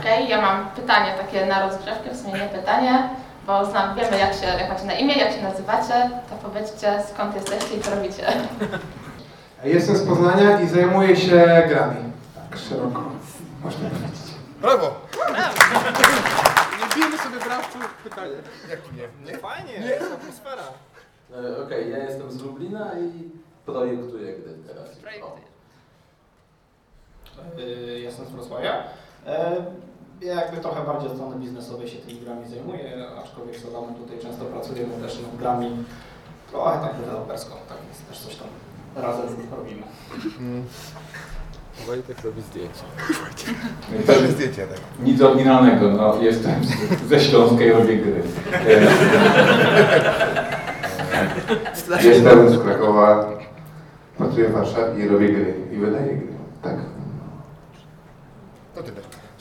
Okej, ja mam pytanie takie na rozgrzewkę, w sumie nie pytanie, bo znam, wiemy jak się, jak macie na imię, jak się nazywacie, to powiedzcie skąd jesteście i co robicie. Jestem z Poznania i zajmuję się grami. Tak szeroko. Można powiedzieć. Brawo! Nie bijmy sobie braw, pytanie. Jak nie? Nie? Fajnie, jest atmosfera. E, Okej, ja jestem z Lublina i projektuję gry teraz. Yy, Jestem z Wrocławia. E, Ja jakby trochę bardziej od strony biznesowej się tymi grami zajmuję, aczkolwiek z Adamem tutaj często pracujemy też nad grami trochę tak dewelopersko, tak więc też coś tam razem robimy. Wojtek robi zdjęcia. Też zdjęcie, tak. Nic oryginalnego, no jestem ze Śląska i robię gry. E, Jestem z Krakowa, pracuję w Warszawie i robię gry. I wydaję gry. Tak.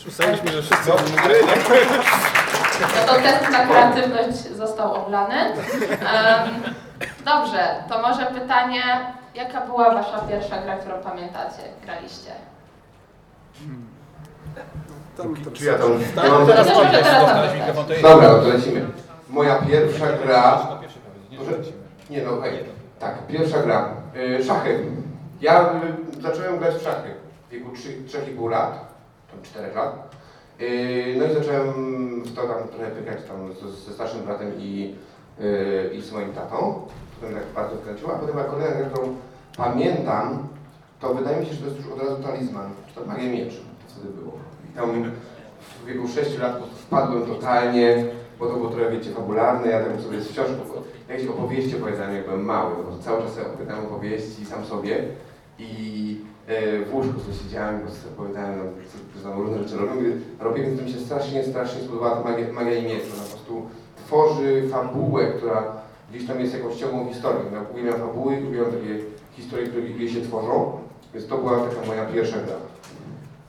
Ustaliliśmy, że wszyscy No, gry, nie? No to test na kreatywność został oblany. Em, dobrze, to może pytanie, jaka była wasza pierwsza gra, którą pamiętacie, graliście? Czy ja tam... Tak, teraz może teraz tam dostać. Dobra, to lecimy. Moja pierwsza gra... Może... Nie no, hej. Tak, pierwsza gra. Y, szachy. Ja y, zacząłem grać w szachy w wieku 3,5 lat, tam 4 lat. Y, no i zacząłem w to tam trochę pykać tam z- ze starszym bratem i, y, i z moim tatą. Potem tak bardzo wkręciło, a potem była kolejna gra, którą pamiętam, to wydaje mi się, że to jest już od razu talizman, czy to Magia Mieczy, to wtedy było. I tam w wieku 6 lat wpadłem totalnie, bo to było trochę, wiecie, fabularne, ja tam sobie wciąż jakieś opowieści opowiadałem, jak byłem mały, bo cały czas opowiadałem opowieści sam sobie i w łóżku sobie siedziałem, po prostu opowiadałem, no, co- co różne rzeczy robię, robię, więc to mi się strasznie, strasznie spodobała ta magia, magia ona po prostu tworzy fabułę, która gdzieś tam jest jakąś ciągłą historią. Ja uwielbiam fabuły, uwielbiam takie historie, które gdzieś się tworzą, więc to była taka moja pierwsza gra.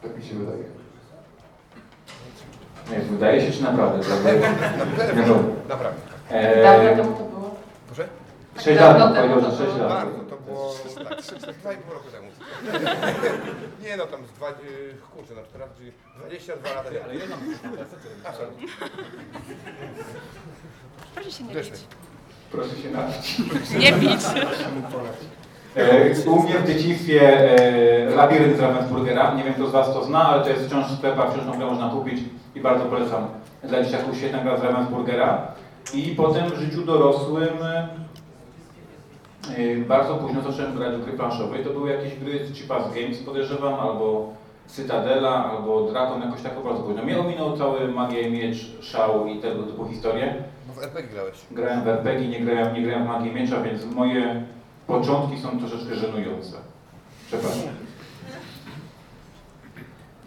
Tak mi się wydaje. nie, wydaje się, czy naprawdę? Naprawdę. Dawno e, temu to było. Proszę? 6 dawno lat, powiedział, że 6 było. lat. Było tak, 2,5 roku temu. Nie no, tam z dwa, y, kurczę, no 14, czyli 22 lata. Ale ja mam Proszę się nie Grzeczny. bić. Proszę się napić. Nie bić. E, U mnie w dzieciństwie e, labirynt z Ravensburgera. Nie wiem, kto z Was to zna, ale to jest wciąż w sklepach, wciąż grę można kupić i bardzo polecam. Dla dzieciaków świetna gra z Ravensburgera. I potem w życiu dorosłym e, bardzo późno zacząłem grać w gry planszowe i to były jakieś gry z Chipas Games podejrzewam, albo Cytadela, albo Dragon, jakoś tak bardzo późno. Mnie ominął cały Magia i Miecz, Szał i tego typu historie. Bo w RPG grałeś. Grałem w RPG, nie grałem, nie grałem w Magię Miecza, więc moje początki są troszeczkę żenujące. Przepraszam.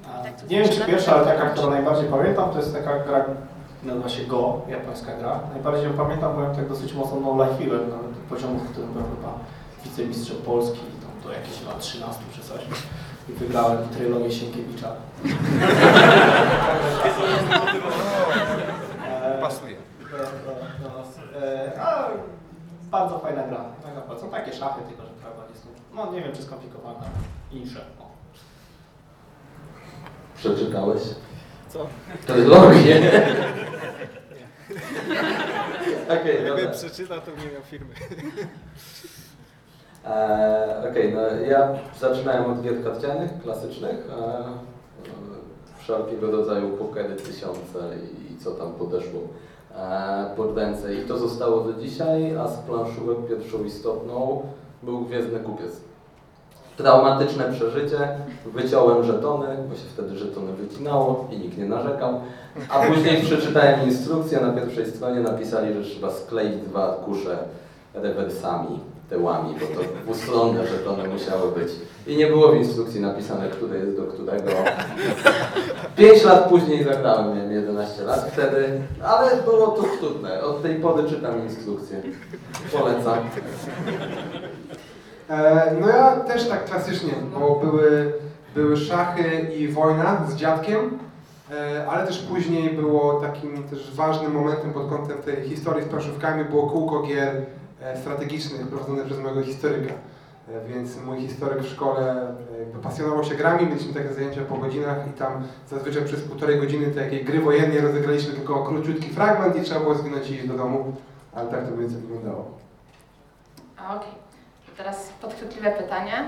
A, Nie wiem czy pierwsza, ale taka, którą najbardziej pamiętam, to jest taka gra, nazywa się Go, japońska gra. Najbardziej pamiętam, bo ją tak dosyć mocno no life nawet poziomu, w którym byłem chyba wicemistrzem Polski, tam do jakichś lat 13 czy coś. I wygrałem trylogię Sienkiewicza. E, Pasuje. no, e, a, bardzo fajna gra. Tak. Są takie szachy, tylko że prawda jest, no nie wiem czy skomplikowana, insze. O. Przeczytałeś? Co? Trylogię. Okej, dobra. Jakbym przeczytał, to nie miał firmy. Eee, Okej, no ja zaczynałem od gier karcianych, klasycznych, e, wszelkiego rodzaju pokery tysiące i, i co tam podeszło e, pod ręce. I to zostało do dzisiaj, a z planszówek pierwszą istotną był Gwiezdny Kupiec. Traumatyczne przeżycie, wyciąłem żetony, bo się wtedy żetony wycinało i nikt nie narzekał. A później przeczytałem instrukcję, na pierwszej stronie napisali, że trzeba skleić dwa arkusze rewersami, tyłami, bo to dwustronne żetony musiały być. I nie było w instrukcji napisane, który jest do którego. Pięć lat później zagrałem, miałem 11 lat wtedy, ale było to sztuczne. Od tej pory czytam instrukcję. Polecam. E, no ja też tak klasycznie, bo były, były szachy i wojna z dziadkiem, e, ale też później było takim też ważnym momentem pod kątem tej historii z planszówkami było kółko gier e, strategicznych prowadzone przez mojego historyka. Więc mój historyk w szkole pasjonował się grami, mieliśmy takie zajęcia po godzinach i tam zazwyczaj przez półtorej godziny takiej gry wojennej rozegraliśmy tylko króciutki fragment i trzeba było zwinąć i iść do domu, ale tak to mniej więcej wyglądało. Okej. Teraz podchwytliwe pytanie.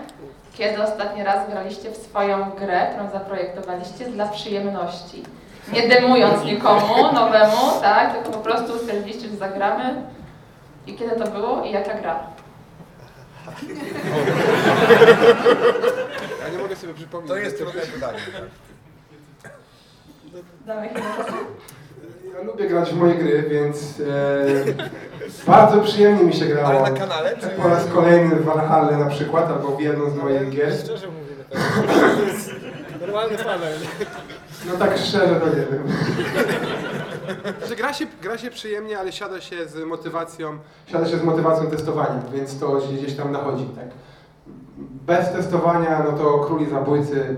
Kiedy ostatni raz graliście w swoją grę, którą zaprojektowaliście dla przyjemności? Nie demując nikomu nowemu, tak? Tylko po prostu stwierdziliście, że zagramy. I kiedy to było i jaka gra? Ja nie mogę sobie przypomnieć. To jest trudne pytanie. Damy chwilę czasu? Ja lubię grać w moje gry, więc e, bardzo przyjemnie mi się grało. Ale na kanale, czy... Po raz kolejny w Valhalla na przykład, albo w jedną z moich gier. Szczerze mówimy, to jest normalny panel. No tak szczerze to nie wiem. Że gra się, gra się przyjemnie, ale siada się z motywacją, siada się z motywacją testowania, więc to gdzieś tam nachodzi, tak. Bez testowania, no to Króli Zabójcy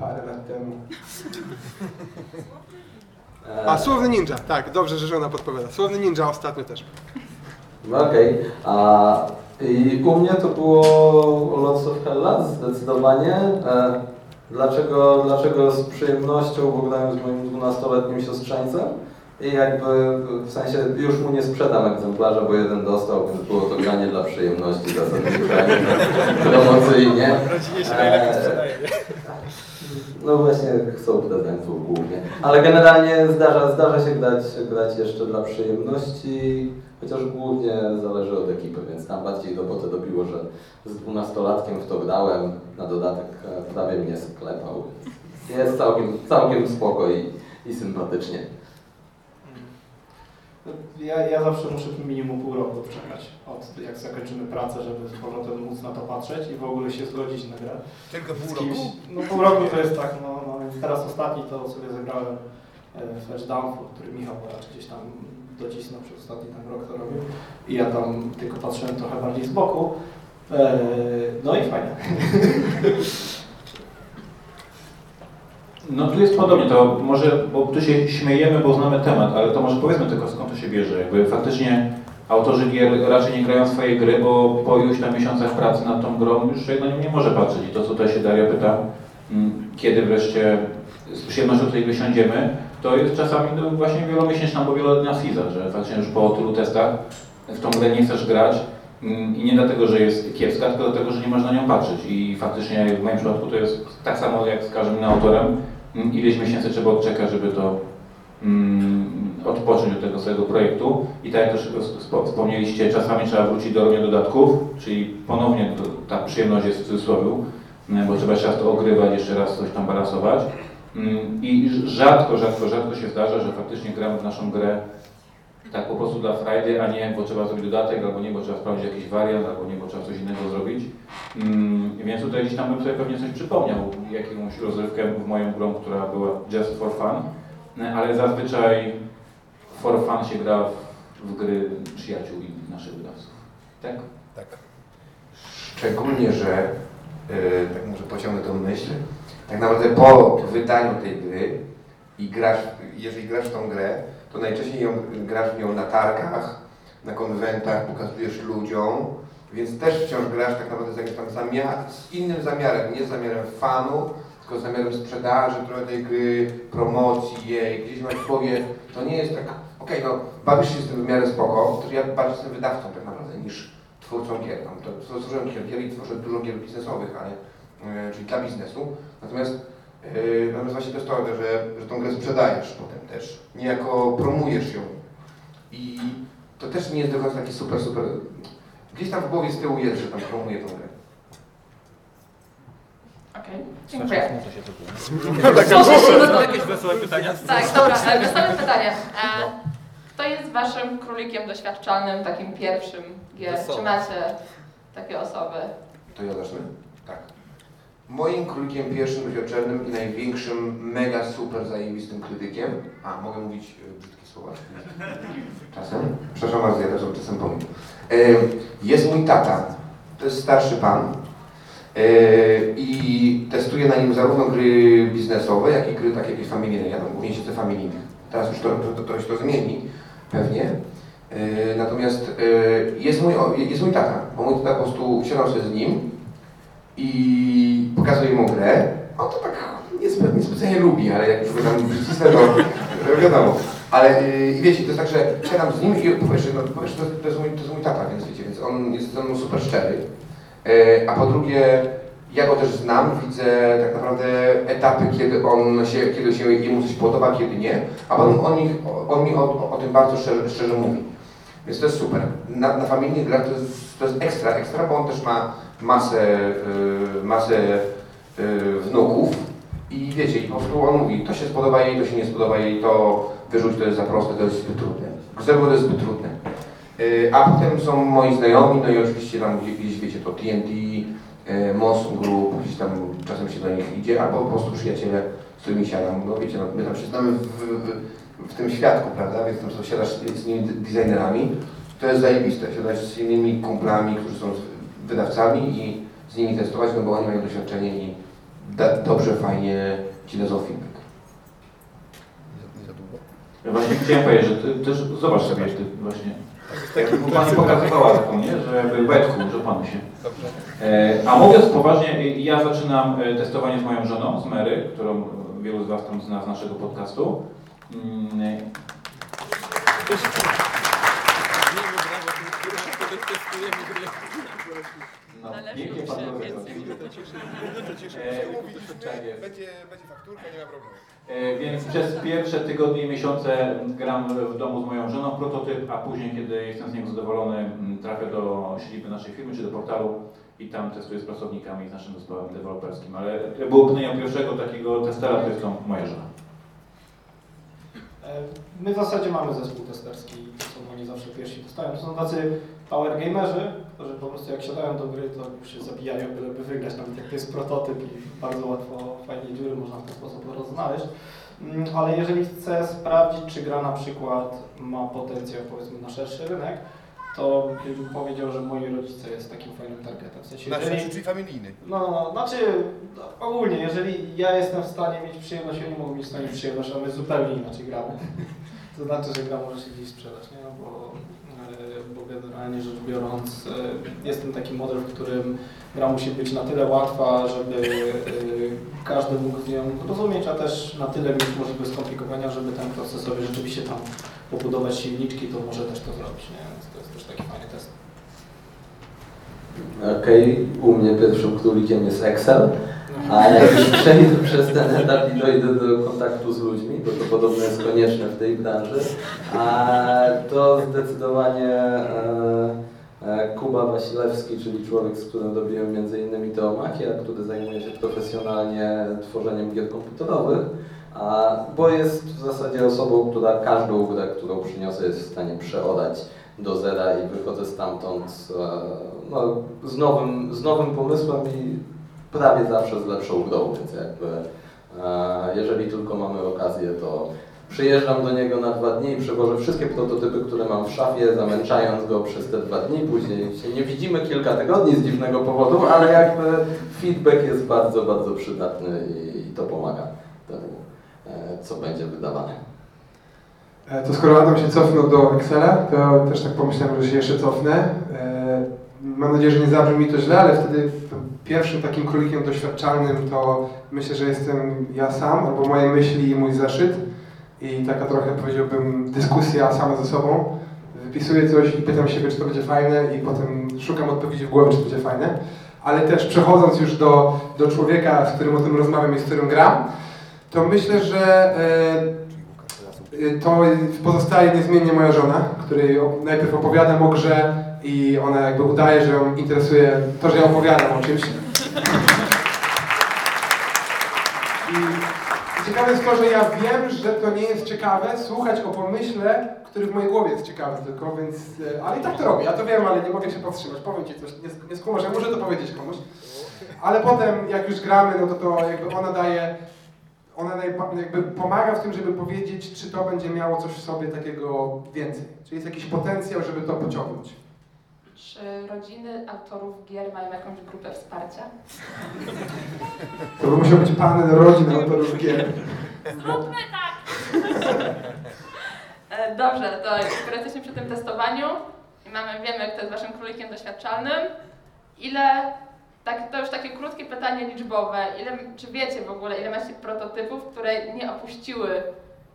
parę lat temu. E, A, Słowny Ninja, tak, dobrze, że żona podpowiada. Słowny Ninja ostatnio też. No okej. A I u mnie to było Lots of Hellas zdecydowanie. E, dlaczego, dlaczego z przyjemnością, bo grałem z moim 12-letnim siostrzeńcem i jakby w sensie już mu nie sprzedam egzemplarza, bo jeden dostał, więc było to granie dla przyjemności zasadniczo, a nie promocyjnie. Rodzinie się najlepiej sprzedaje. No właśnie chcą prezentów głównie. Ale generalnie zdarza, zdarza się grać, grać jeszcze dla przyjemności, chociaż głównie zależy od ekipy, więc tam bardziej robotę dobiło, że z dwunastolatkiem w to grałem, na dodatek e, prawie mnie sklepał. Jest całkiem, całkiem spoko i, i sympatycznie. Ja, ja zawsze muszę minimum pół roku czekać, od jak zakończymy pracę, żeby z powrotem móc na to patrzeć i w ogóle się zgodzić na grę. Tylko pół roku? No pół roku to jest tak, no, no więc teraz ostatni to sobie zagrałem e, Flash Downfall, który Michał raczej gdzieś tam docisnął przez ostatni tam rok to robił. I ja tam tylko patrzyłem trochę bardziej z boku. E, no i fajnie. No tu jest podobnie, to może, bo tu się śmiejemy, bo znamy temat, ale to może powiedzmy tylko skąd to się bierze. Jakby faktycznie autorzy gier raczej nie grają swoje gry, bo po iluś tam miesiącach pracy nad tą grą już człowiek na nią nie może patrzeć. I to co tutaj się Daria pyta, mm, kiedy wreszcie z przyjemnością tutaj wysiądziemy, to jest czasami no, właśnie wielomiesięczna, bo wieloletnia season, że faktycznie już po tylu testach w tą grę nie chcesz grać mm, i nie dlatego, że jest kiepska, tylko dlatego, że nie można na nią patrzeć. I faktycznie w moim przypadku to jest tak samo jak z każdym autorem, ileś miesięcy trzeba odczekać, żeby to mm, odpocząć od tego swojego projektu. I tak jak też spo- wspomnieliście, czasami trzeba wrócić do robienia dodatków, czyli ponownie ta przyjemność jest w cudzysłowie, mm, bo trzeba jeszcze raz to ogrywać, jeszcze raz coś tam balansować. Mm, I rzadko, rzadko, rzadko się zdarza, że faktycznie gramy w naszą grę tak po prostu dla frajdy, a nie, bo trzeba zrobić dodatek, albo nie, bo trzeba sprawdzić jakiś wariant, albo nie, bo trzeba coś innego zrobić. Mm, więc tutaj gdzieś tam bym sobie pewnie coś przypomniał, jakąś rozrywkę w moją grą, która była just for fun, E, ale zazwyczaj for fun się gra w, w gry przyjaciół i naszych wydawców. Tak? Tak. Szczególnie, że, yy, tak może pociągnę tą myśl, tak naprawdę po wydaniu tej gry i grasz, jeżeli grasz w tą grę, to najczęściej ją, grasz w nią na targach, na konwentach, pokazujesz ludziom, więc też wciąż grasz tak naprawdę z jakimś tam z innym zamiarem, nie z zamiarem fanu, tylko z zamiarem sprzedaży trochę tej gry, promocji jej, gdzieś masz w głowie, to nie jest tak, okej, no bawisz się z tym w miarę spoko, to ja bardziej jestem wydawcą tak naprawdę niż twórcą gier. Tam, to, to tworzyłem gier i tworzę dużo gier biznesowych, ale, yy, czyli dla biznesu. Natomiast, natomiast właśnie to jest to, że, że tą grę sprzedajesz potem też, niejako promujesz ją. I to też nie jest do końca taki super, super... Gdzieś tam w głowie z tyłu jest, że tam promuję tą grę. Okej, dziękuję. Jakieś wesołe pytania? Tak, dobra, wesołe pytanie. E, Kto jest waszym królikiem doświadczalnym, takim pierwszym gier? Czy macie takie osoby? To ja zacznę? Moim królikiem pierwszym doświadczalnym i największym, mega super zajebistym krytykiem, a mogę mówić e, brzydkie słowa? Czasem? Przepraszam bardzo, ja też czasem powiem. Jest mój tata, to jest starszy pan e, i testuję na nim zarówno gry biznesowe, jak i gry takie jakieś familijne. Ja tam głównie siedzę familijnych. Teraz już to, to, to, się to zmieni, pewnie. E, Natomiast jest mój, jest mój tata, bo mój tata po prostu siadam sobie z nim i pokazuję mu grę. On to tak niespe- niespecjalnie lubi, ale jak już go tam przycisnę, to wiadomo. Ale e, i wiecie, to jest tak, że siadam z nim i po pierwsze, no, po pierwsze to, to, jest mój, to jest mój tata, więc wiecie, więc on jest ze mną super szczery. E, A po drugie, ja go też znam, widzę tak naprawdę etapy, kiedy on się, kiedy się jemu coś podoba, kiedy nie, a potem on mi, on mi o, o tym bardzo szczerze, szczerze mówi. Więc to jest super. Na, na grach to jest, to jest ekstra, ekstra, bo on też ma masę, y, masę y, wnuków i wiecie, i po prostu on mówi, to się spodoba jej, to się nie spodoba jej, to wyrzuć, to jest za proste, to jest zbyt trudne. Zerwo to jest zbyt trudne. Y, A potem są moi znajomi, no i oczywiście tam gdzieś, gdzieś wiecie, to TNT, Monson Group, gdzieś tam czasem się do nich idzie, albo po prostu przyjaciele, z którymi siadam. No wiecie, no, my tam się znamy w, w, w tym świadku, prawda, więc tam siadasz z innymi designerami, to jest zajebiste, siadać z innymi kumplami, którzy są wydawcami i z nimi testować, no bo oni mają doświadczenie i dobrze, fajnie ci dadzą feedback. Nie za długo. Ja właśnie chciałem powiedzieć, że ty też zobacz sobie, ty właśnie. Bo pani pokazywała taką, nie? Że jakby łebku, że panu się. Dobrze. E, A mówiąc poważnie, ja zaczynam e, testowanie z moją żoną, z Mary, którą wielu z Was tam zna z naszego podcastu. Mm, No, pięknie pan to jest. Będzie, będzie fakturka, nie ma problemu. E, Więc przez pierwsze tygodnie i miesiące gram w domu z moją żoną prototyp, a później, kiedy jestem z niego zadowolony, m, trafię do siedziby naszej firmy czy do portalu i tam testuję z pracownikami z naszym zespołem deweloperskim. Ale było pierwszego takiego testera, to jest to moja żona. E, My w zasadzie mamy zespół testerski, to są oni zawsze pierwsi dostają. To są tacy power gamerzy, którzy po prostu jak siadają do gry, to już się zabijają, byleby wygrać, nawet jak to jest prototyp i bardzo łatwo, fajnie dziury można w ten sposób roznaleźć. Mm, Ale jeżeli chcę sprawdzić, czy gra na przykład ma potencjał powiedzmy na szerszy rynek, to bym powiedział, że moi rodzice jest takim fajnym targetem. W sensie, Nasz jeżeli, czyli familijny. no, no, znaczy no, ogólnie, jeżeli ja jestem w stanie mieć przyjemność, oni mogą mieć w stanie przyjemność, a my zupełnie inaczej gramy. To znaczy, że gra może się gdzieś sprzedać, nie? No bo generalnie rzecz biorąc, e, jest ten taki model, w którym gra musi być na tyle łatwa, żeby e, każdy mógł nią rozumieć, a też na tyle mieć możliwość skomplikowania, żeby ten proces sobie rzeczywiście tam pobudować silniczki, to może też to zrobić, nie? Więc to jest też taki fajny test. Okej, u mnie pierwszym królikiem jest Excel, a jak już przejdę przez ten etap i dojdę do kontaktu z ludźmi, bo to podobno jest konieczne w tej branży, a to zdecydowanie e, e, Kuba Wasilewski, czyli człowiek, z którym robiłem innymi Teomakia, który zajmuje się profesjonalnie tworzeniem gier komputerowych, a, bo jest w zasadzie osobą, która każdą grę, którą przyniosę jest w stanie przeorać do zera i wychodzę stamtąd e, no, z, nowym, z nowym pomysłem i prawie zawsze z lepszą grą, więc jakby e, jeżeli tylko mamy okazję, to przyjeżdżam do niego na dwa dni i przewożę wszystkie prototypy, które mam w szafie, zamęczając go przez te dwa dni. Później się nie widzimy kilka tygodni z dziwnego powodu, ale jakby feedback jest bardzo, bardzo przydatny i, i to pomaga temu, e, co będzie wydawane. E, To skoro Adam się cofnął do Excela, to też tak pomyślałem, że się jeszcze cofnę. E, Mam nadzieję, że nie zabrzmi mi to źle, ale wtedy pierwszym takim królikiem doświadczalnym to myślę, że jestem ja sam, albo moje myśli i mój zeszyt. I taka trochę powiedziałbym dyskusja sama ze sobą. Wypisuję coś i pytam siebie, czy to będzie fajne i potem szukam odpowiedzi w głowie, czy to będzie fajne. Ale też przechodząc już do, do człowieka, z którym o tym rozmawiam i z którym gram, to myślę, że e, Y, to pozostaje niezmiennie moja żona, której najpierw opowiadam o grze i ona jakby udaje, że ją interesuje to, że ja opowiadam o czymś. I ciekawe jest to, że ja wiem, że to nie jest ciekawe słuchać o pomyśle, który w mojej głowie jest ciekawy tylko, więc... y, Ale i tak to robię, ja to wiem, ale nie mogę się powstrzymać. Powiem Ci coś, nie, nie skumasz, ja muszę to powiedzieć komuś. Ale potem, jak już gramy, no to to jakby ona daje ona jakby pomaga w tym, żeby powiedzieć, czy to będzie miało coś w sobie takiego więcej. Czy jest jakiś potencjał, żeby to pociągnąć. Czy rodziny autorów gier mają jakąś grupę wsparcia? To by musiał być panel rodzin autorów gier. Zróbmy tak! E, Dobrze, to skoro jesteśmy przy tym testowaniu i mamy, wiemy, kto jest waszym królikiem doświadczalnym, ile, tak, to już takie krótkie pytanie liczbowe, ile, czy wiecie w ogóle, ile macie prototypów, które nie opuściły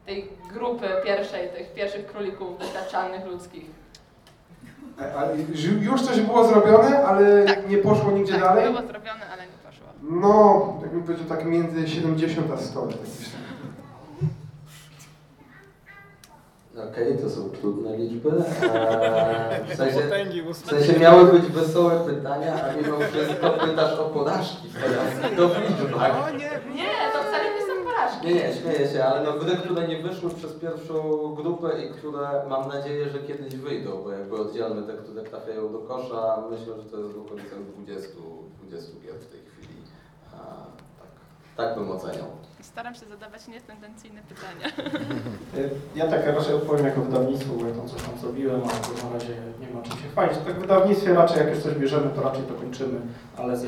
tej grupy pierwszej, tych pierwszych królików doświadczalnych ludzkich? Już coś było zrobione, ale nie poszło nigdzie tak, dalej? było zrobione, ale nie poszło. No, jakbym powiedział tak między 70 a 100. tak myślę. Okej, to są trudne liczby. Eee, w, sensie, w sensie miały być wesołe pytania, a mimo wszystko pytasz o porażki teraz. To w liczbach. O nie, Nie, to wcale nie są porażki. Nie, nie, śmieję się, ale no gry, które nie wyszły przez pierwszą grupę i które mam nadzieję, że kiedyś wyjdą, bo jakby oddzielmy te, które trafiają do kosza, myślę, że to jest w okolicach 20, 20 gier w tej chwili. A, tak, tak bym oceniał. Staram się zadawać nietendencyjne pytania. Ja tak raczej odpowiem jako wydawnictwo, bo ja tam coś tam zrobiłem, ale to na razie nie ma czym się chwalić. Tak w wydawnictwie raczej jak już coś bierzemy, to raczej to kończymy, ale ze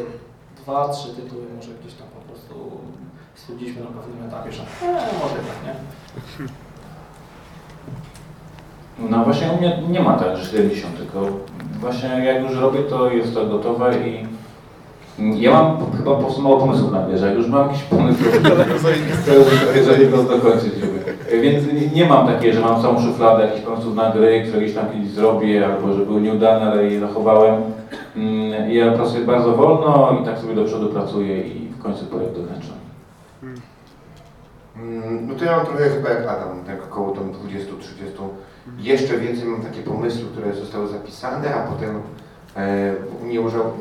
dwa, trzy tytuły może gdzieś tam po prostu stwierdziliśmy na pewnym etapie, że e, może tak, nie? No właśnie u mnie nie ma tak, że 70, tylko właśnie jak już robię, to jest to gotowe i ja mam chyba po prostu mało pomysłów na wieżę. Jak już mam jakiś pomysł, to to jeżeli go dokończyć. Więc nie- nie mam takiej, że mam całą szufladę jakichś pomysłów na gry, które gdzieś tam kiedyś zrobię, albo że były nieudane, ale je zachowałem. Mm, Ja pracuję bardzo wolno i tak sobie do przodu pracuję i w końcu projekt dokończę. Mm, No to ja mam trochę chyba jak Adam, tak około tam 20-30. Jeszcze więcej mam takie pomysły, które zostały zapisane, a potem e, nie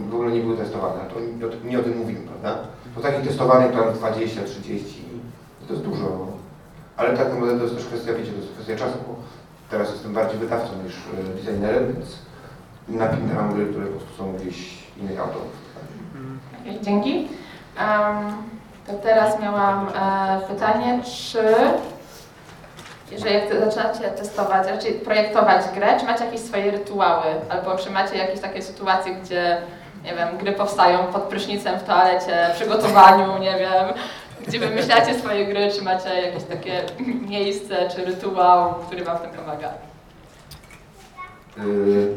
w ogóle nie były testowane. To nie, o tym mówimy, prawda? To takich testowanych tam 20, 30, to jest dużo. Ale tak naprawdę to jest też kwestia, wiecie, to jest kwestia czasu, bo teraz jestem bardziej wydawcą niż e, designerem, więc napinam gry, które po prostu są gdzieś innych autorów. Dzięki. Em, to teraz miałam e, pytanie, czy jeżeli zaczynacie testować, raczej projektować grę, czy macie jakieś swoje rytuały, albo czy macie jakieś takie sytuacje, gdzie nie wiem, gry powstają pod prysznicem w toalecie, przygotowaniu, nie wiem, gdzie wymyślacie swoje gry, czy macie jakieś takie miejsce, czy rytuał, który wam w tym pomaga? N-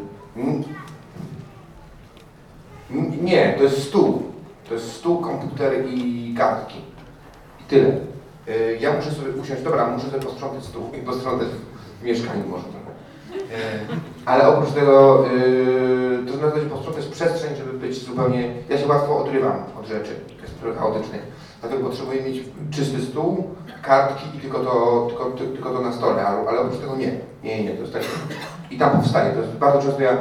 Nie, to jest stół. To jest stół, komputer i kartki. I tyle. Yy, Ja muszę sobie usiąść, dobra, muszę sobie posprzątać stół i posprzątać w mieszkaniu może trochę. Yy, Ale oprócz tego, yy, to znaczy posprzątać przestrzeń, żeby być zupełnie... Ja się łatwo odrywam od rzeczy, trochę chaotycznych. Dlatego potrzebuję mieć czysty stół, kartki i tylko to, tylko, ty- tylko to na stole, ale oprócz tego nie. Nie, nie, to jest tak. I tam powstaje. To jest bardzo często ja,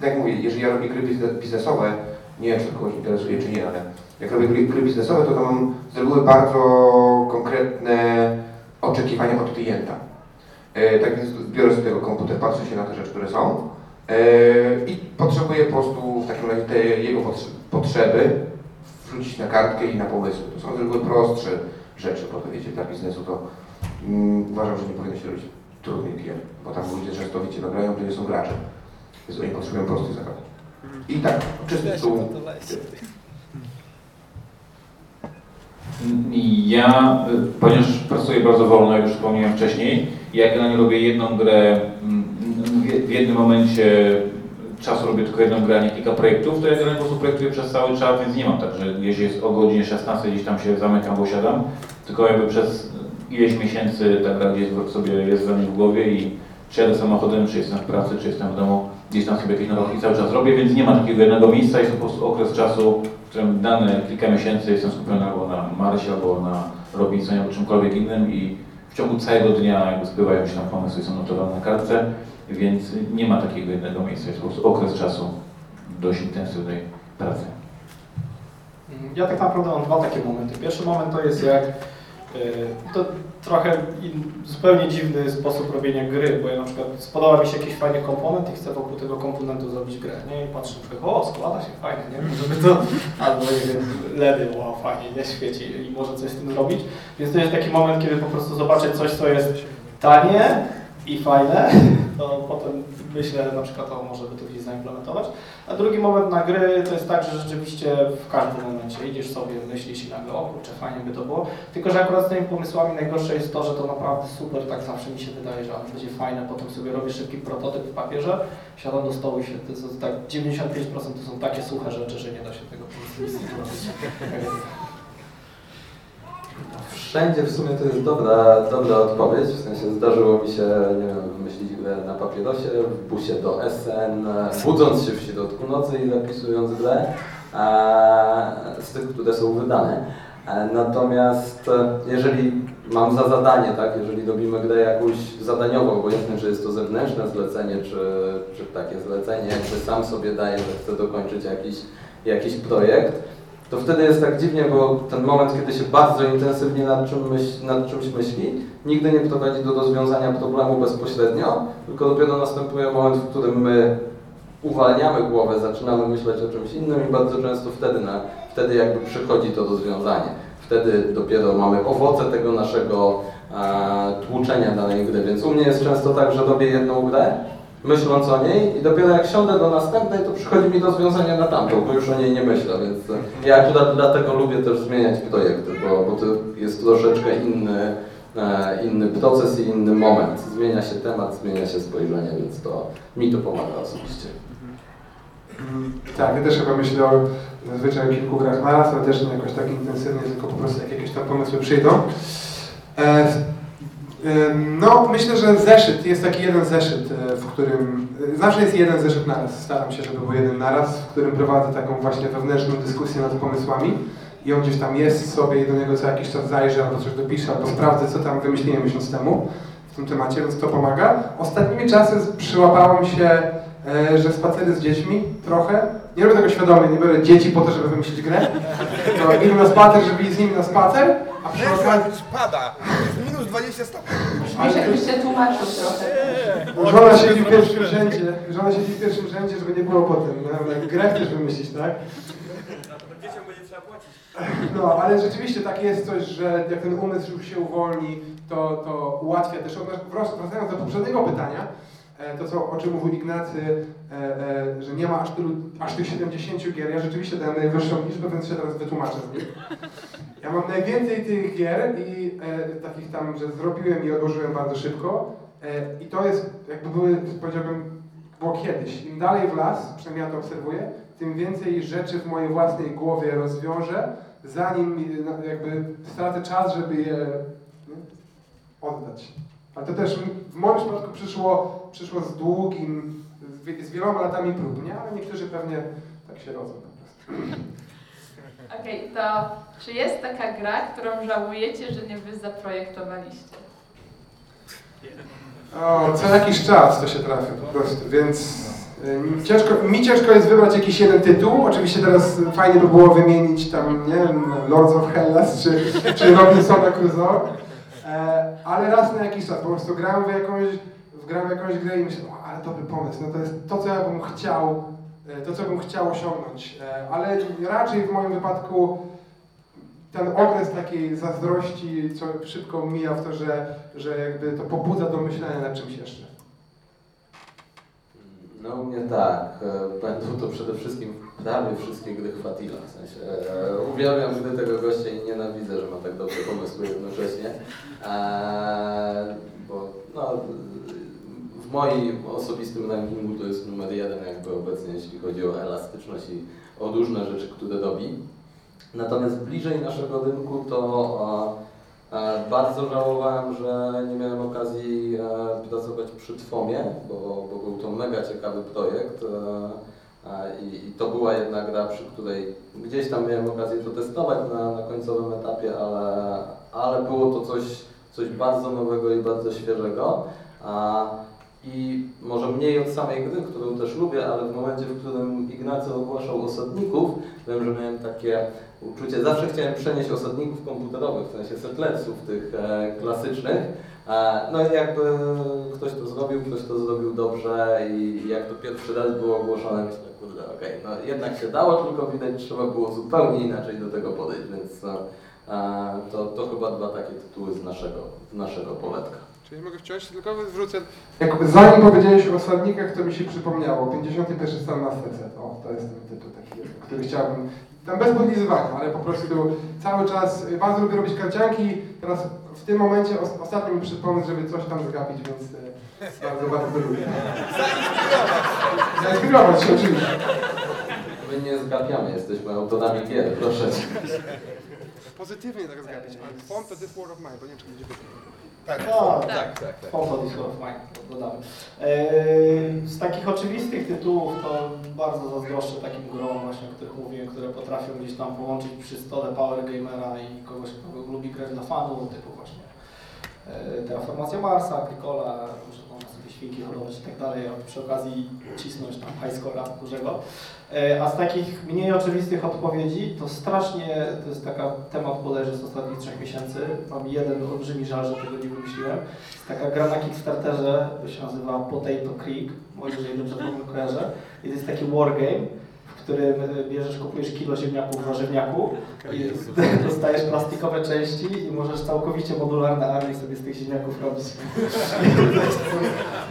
tak jak mówię, jeżeli ja robię gry bizne- biznesowe, nie wiem, czy to kogoś interesuje, czy nie, ale jak robię gry, gry biznesowe, to tam mam z reguły bardzo konkretne oczekiwania od klienta. E, tak więc biorę sobie tego komputer, patrzę się na te rzeczy, które są e, i potrzebuję po prostu w takim razie te jego potrze- potrzeby wrzucić na kartkę i na pomysły. To są z reguły prostsze rzeczy, bo to wiecie, dla biznesu to mm, uważam, że nie powinno się robić trudnych gier, bo tam ludzie często wiecie, nagrają, to nie są gracze. Więc oni potrzebują prostych zagrać. I tak, czysty stół. Ja, ponieważ pracuję bardzo wolno, jak już wspomniałem wcześniej, jak generalnie robię jedną grę, mm, w- w jednym momencie czasu robię tylko jedną grę, a nie kilka projektów, to ja generalnie po prostu projektuję przez cały czas, więc nie mam tak, że jeśli jest o godzinie 16 gdzieś tam się zamykam, bo siadam, tylko jakby przez ileś miesięcy ta gra gdzieś sobie jest we mnie w głowie i czy jadę samochodem, czy jestem w pracy, czy jestem w domu, gdzieś tam sobie jakieś notatki cały czas robię, więc nie ma takiego jednego miejsca, jest po prostu okres czasu, w którym dane kilka miesięcy jestem skupiony albo na Marysie, albo na Robinsonie, albo czymkolwiek innym i w ciągu całego dnia jakby spływają się tam pomysły są notowane na kartce, więc nie ma takiego jednego miejsca, jest po prostu okres czasu dość intensywnej pracy. Ja tak naprawdę mam dwa takie momenty. Pierwszy moment to jest jak to trochę in, zupełnie dziwny sposób robienia gry, bo ja na przykład spodoba mi się jakiś fajny komponent i chcę wokół tego komponentu zrobić grę, nie? I patrzę przykład, o, składa się fajnie, nie? Żeby to, albo nie wiem, LEDy, wow, fajnie, nie świeci i może coś z tym zrobić. Więc to jest taki moment, kiedy po prostu zobaczę coś, co jest tanie i fajne to potem myślę na przykład o może by to gdzieś zaimplementować. A drugi moment na gry to jest tak, że rzeczywiście w każdym momencie idziesz sobie, myślisz i nagle, o kurczę, fajnie by to było. Tylko, że akurat z tymi pomysłami najgorsze jest to, że to naprawdę super, tak zawsze mi się wydaje, że ale będzie fajne, potem sobie robisz szybki prototyp w papierze, siadam do stołu i się, to tak 95% to są takie suche rzeczy, że nie da się tego po prostu zrobić. Wszędzie w sumie to jest dobra, dobra odpowiedź, w sensie zdarzyło mi się, nie wiem, wymyślić grę na papierosie, w busie do SN, budząc się w środku nocy i zapisując grę e, z tych, które są wydane. E, Natomiast e, jeżeli mam za zadanie, tak, jeżeli robimy grę jakąś zadaniową, obojętnie czy jest to zewnętrzne zlecenie, czy, czy takie zlecenie, jakby sam sobie daję, że chcę dokończyć jakiś, jakiś projekt, to wtedy jest tak dziwnie, bo ten moment, kiedy się bardzo intensywnie nad, czym myśl, nad czymś myśli, nigdy nie prowadzi do rozwiązania problemu bezpośrednio, tylko dopiero następuje moment, w którym my uwalniamy głowę, zaczynamy myśleć o czymś innym i bardzo często wtedy, na, wtedy jakby przychodzi to rozwiązanie. Wtedy dopiero mamy owoce tego naszego e, tłuczenia danej gry. Więc u mnie jest często tak, że robię jedną grę, myśląc o niej i dopiero jak siądę do następnej, to przychodzi mi rozwiązanie na tamtą, bo już o niej nie myślę, więc e, ja akurat dlatego lubię też zmieniać projekty, bo, bo to jest troszeczkę inny, e, inny proces i inny moment. Zmienia się temat, zmienia się spojrzenie, więc to mi to pomaga osobiście. Tak, ja też chyba myślę o zazwyczaj o kilku grach naraz, ale też nie jakoś tak intensywnie, tylko po prostu jak jakieś tam pomysły przyjdą. E, no, myślę, że zeszyt, jest taki jeden zeszyt, e, w którym, e, zawsze jest jeden zeszyt naraz, staram się, żeby był jeden naraz, w którym prowadzę taką właśnie wewnętrzną dyskusję nad pomysłami i on gdzieś tam jest sobie i do niego co jakiś czas zajrzę, albo coś dopiszę, albo sprawdzę, co tam wymyśliłem miesiąc temu w tym temacie, więc to pomaga. Ostatnimi czasy przyłapałem się e, że spacery z dziećmi trochę. Nie robię tego świadomie, nie biorę dzieci po to, żeby wymyślić grę. To idę na spacer, żeby iść z nimi na spacer, a przy okazji... Spada, 20 stopni. Jakbyś się tłumaczył trochę. Żona siedzi w pierwszym rzędzie, żona siedzi w pierwszym rzędzie, żeby nie było potem. No, grę chcesz wymyślić, tak? No, ale rzeczywiście tak jest coś, że jak ten umysł już się uwolni, to, to ułatwia też. Wracając do poprzedniego pytania, to co, o czym mówił Ignacy, e, e, że nie ma aż, tylu, aż tych 70 gier. Ja rzeczywiście dałem najwyższą liczbę, więc się teraz wytłumaczę z nich. Ja mam najwięcej tych gier i e, takich tam, że zrobiłem i odłożyłem bardzo szybko. E, I to jest, jakby były, powiedziałbym, było kiedyś. Im dalej w las, przynajmniej ja to obserwuję, tym więcej rzeczy w mojej własnej głowie rozwiążę, zanim no, jakby stracę czas, żeby je oddać. Ale to też w moim przypadku przyszło, przyszło z długim, z, wie- z wieloma latami prób, nie? Ale niektórzy pewnie tak się rodzą po prostu. Okej, to czy jest taka gra, którą żałujecie, że nie wy zaprojektowaliście? O, co jakiś czas to się trafia po prostu, więc y, ciężko, mi ciężko jest wybrać jakiś jeden tytuł. Oczywiście teraz fajnie by było wymienić tam, nie wiem, Lords of Hellas czy, czy Robinsona Crusoe, e, ale raz na jakiś czas po prostu gram w jakąś, w jakąś grę i myślę, o, ale dobry pomysł, no to jest to, co ja bym chciał, e, to, co bym chciał osiągnąć, e, ale raczej w moim wypadku ten okres takiej zazdrości, co szybko mija w to, że, że jakby to pobudza do myślenia nad czymś jeszcze. No u mnie tak. E, Będą to przede wszystkim prawie wszystkie gry Fatila. W sensie e, uwielbiam gry tego gościa i nienawidzę, że ma tak dobre pomysły jednocześnie. E, bo no, w moim osobistym rankingu to jest numer jeden jakby obecnie, jeśli chodzi o elastyczność i o różne rzeczy, które robi. Natomiast bliżej naszego rynku to bardzo żałowałem, że nie miałem okazji e, pracować przy Twomie, bo, bo był to mega ciekawy projekt e, i, i to była jedna gra, przy której gdzieś tam miałem okazję to testować na, na końcowym etapie, ale, ale było to coś, coś bardzo nowego i bardzo świeżego. I może mniej od samej gry, którą też lubię, ale w momencie, w którym Ignacy ogłaszał osadników, wiem, że miałem takie uczucie, zawsze chciałem przenieść osadników komputerowych, w sensie setletsów tych e, klasycznych. E, no i jakby ktoś to zrobił, ktoś to zrobił dobrze i jak to pierwszy raz było ogłoszone, myślę, kurde, okej, no jednak się dało, tylko widać, trzeba było zupełnie inaczej do tego podejść, więc e, to, to chyba dwa takie tytuły z naszego, z naszego poletka. Czy ja mogę wciąż, tylko zwrócę... Jak, zanim powiedziałeś o osadnikach, to mi się przypomniało. 51 stan na serce. O, to jest ten tytuł taki, który chciałbym... Tam bez podlizywania, ale po prostu cały czas... Bardzo lubię robić karcianki. Teraz w tym momencie os, ostatnio mi przypomnieć, żeby coś tam zgapić, więc e, bardzo, bardzo lubię. Zainspirować się oczywiście. My nie zgapiamy, jesteśmy autorami gier, proszę cię. Pozytywnie tak zgapić. ale Font to this word of mine, bo nie wiem, czy będzie Tak, tak, tak. tak. Pompa Discord of Mine, dodamy. Eee, z takich oczywistych tytułów to bardzo zazdroszczę takim grom właśnie, o których mówiłem, które potrafią gdzieś tam połączyć przy stole Power Gamera i kogoś, kto lubi grać dla fanów, typu właśnie e, Terraformacja Marsa, Agricola, że świnki hodować i tak dalej, a przy okazji cisnąć tam highscora dużego. E, A z takich mniej oczywistych odpowiedzi, to strasznie, to jest taka temat bodajże z ostatnich trzech miesięcy, mam jeden olbrzymi żal, że tego nie wymyśliłem. Jest taka gra na Kickstarterze, się nazywa Potato Creek, może jeżeli dobrze kojarzę. I to jest taki wargame, którym e, bierzesz, kupujesz kilo ziemniaków w warzywniaku i dostajesz plastikowe części i możesz całkowicie modularne armie sobie z tych ziemniaków robić.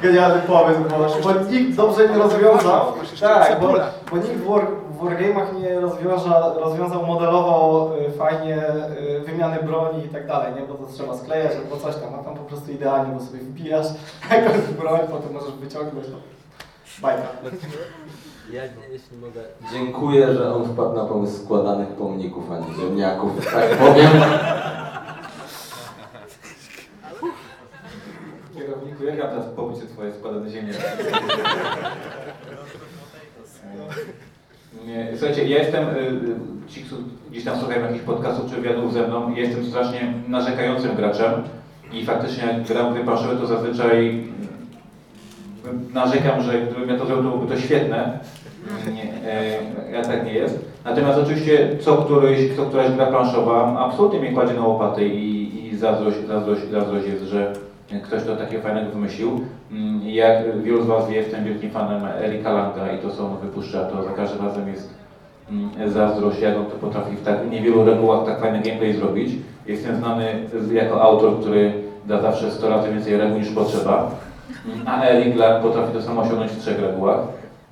Genialny pomysł, bo, bo nikt dobrze nie rozwiązał. Tak, bo, bo nikt w, war, w Wargame'ach nie rozwiąza, rozwiązał modelowo y, fajnie y, wymiany broni i tak dalej, nie? Bo to trzeba sklejać albo coś tam, a tam po prostu idealnie, bo sobie wbijasz jakąś broń, potem możesz wyciągnąć. No. Bajka. Ja, jeśli mogę... Dziękuję, że on wpadł na pomysł składanych pomników, a nie ziemniaków, tak powiem. Kierowniku, jak ja teraz pobycie twoje składane ziemię? Nie, słuchajcie, ja jestem, y, y, ci, którzy gdzieś tam słuchają jakichś podcastów czy wywiadów ze mną, ja jestem strasznie narzekającym graczem i faktycznie jak gram gry planszowe, to zazwyczaj narzekam, że gdybym ja to zrobił, to byłoby to świetne. Nie, e, tak nie jest. Natomiast oczywiście co, któryś, co któraś gra planszowa absolutnie mnie kładzie na łopaty i, i zazdrość, zazdrość, zazdrość jest, że ktoś to takie fajnego wymyślił. Mm, Jak wielu z Was wie, jestem wielkim fanem Erika Langa i to co on wypuszcza, to za każdym razem jest mm, zazdrość, jak on to potrafi w tak niewielu regułach tak fajny gameplay zrobić. Jestem znany jako autor, który da zawsze 100 razy więcej reguł niż potrzeba, a Erik Lang potrafi to samo osiągnąć w trzech regułach.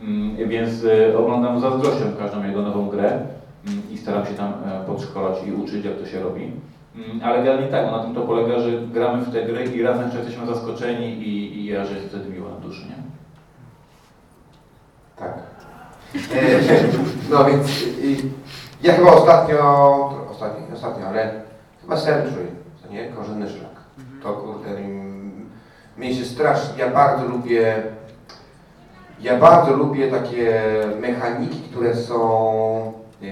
Mm, Więc y, oglądam zazdrością każdą jego nową grę mm, i staram się tam e, podszkolać i uczyć, jak to się robi. Mm, Ale generalnie tak, na tym to polega, że gramy w te gry i razem jeszcze jesteśmy zaskoczeni i, i ja, że jest wtedy miło na duszy, nie? Tak. E, No więc ja chyba ostatnio, ostatnio, ostatnio, ale chyba Century, to nie? Korzenny szlak. To kurde, mnie się strasznie, ja bardzo lubię, ja bardzo lubię takie mechaniki, które są e,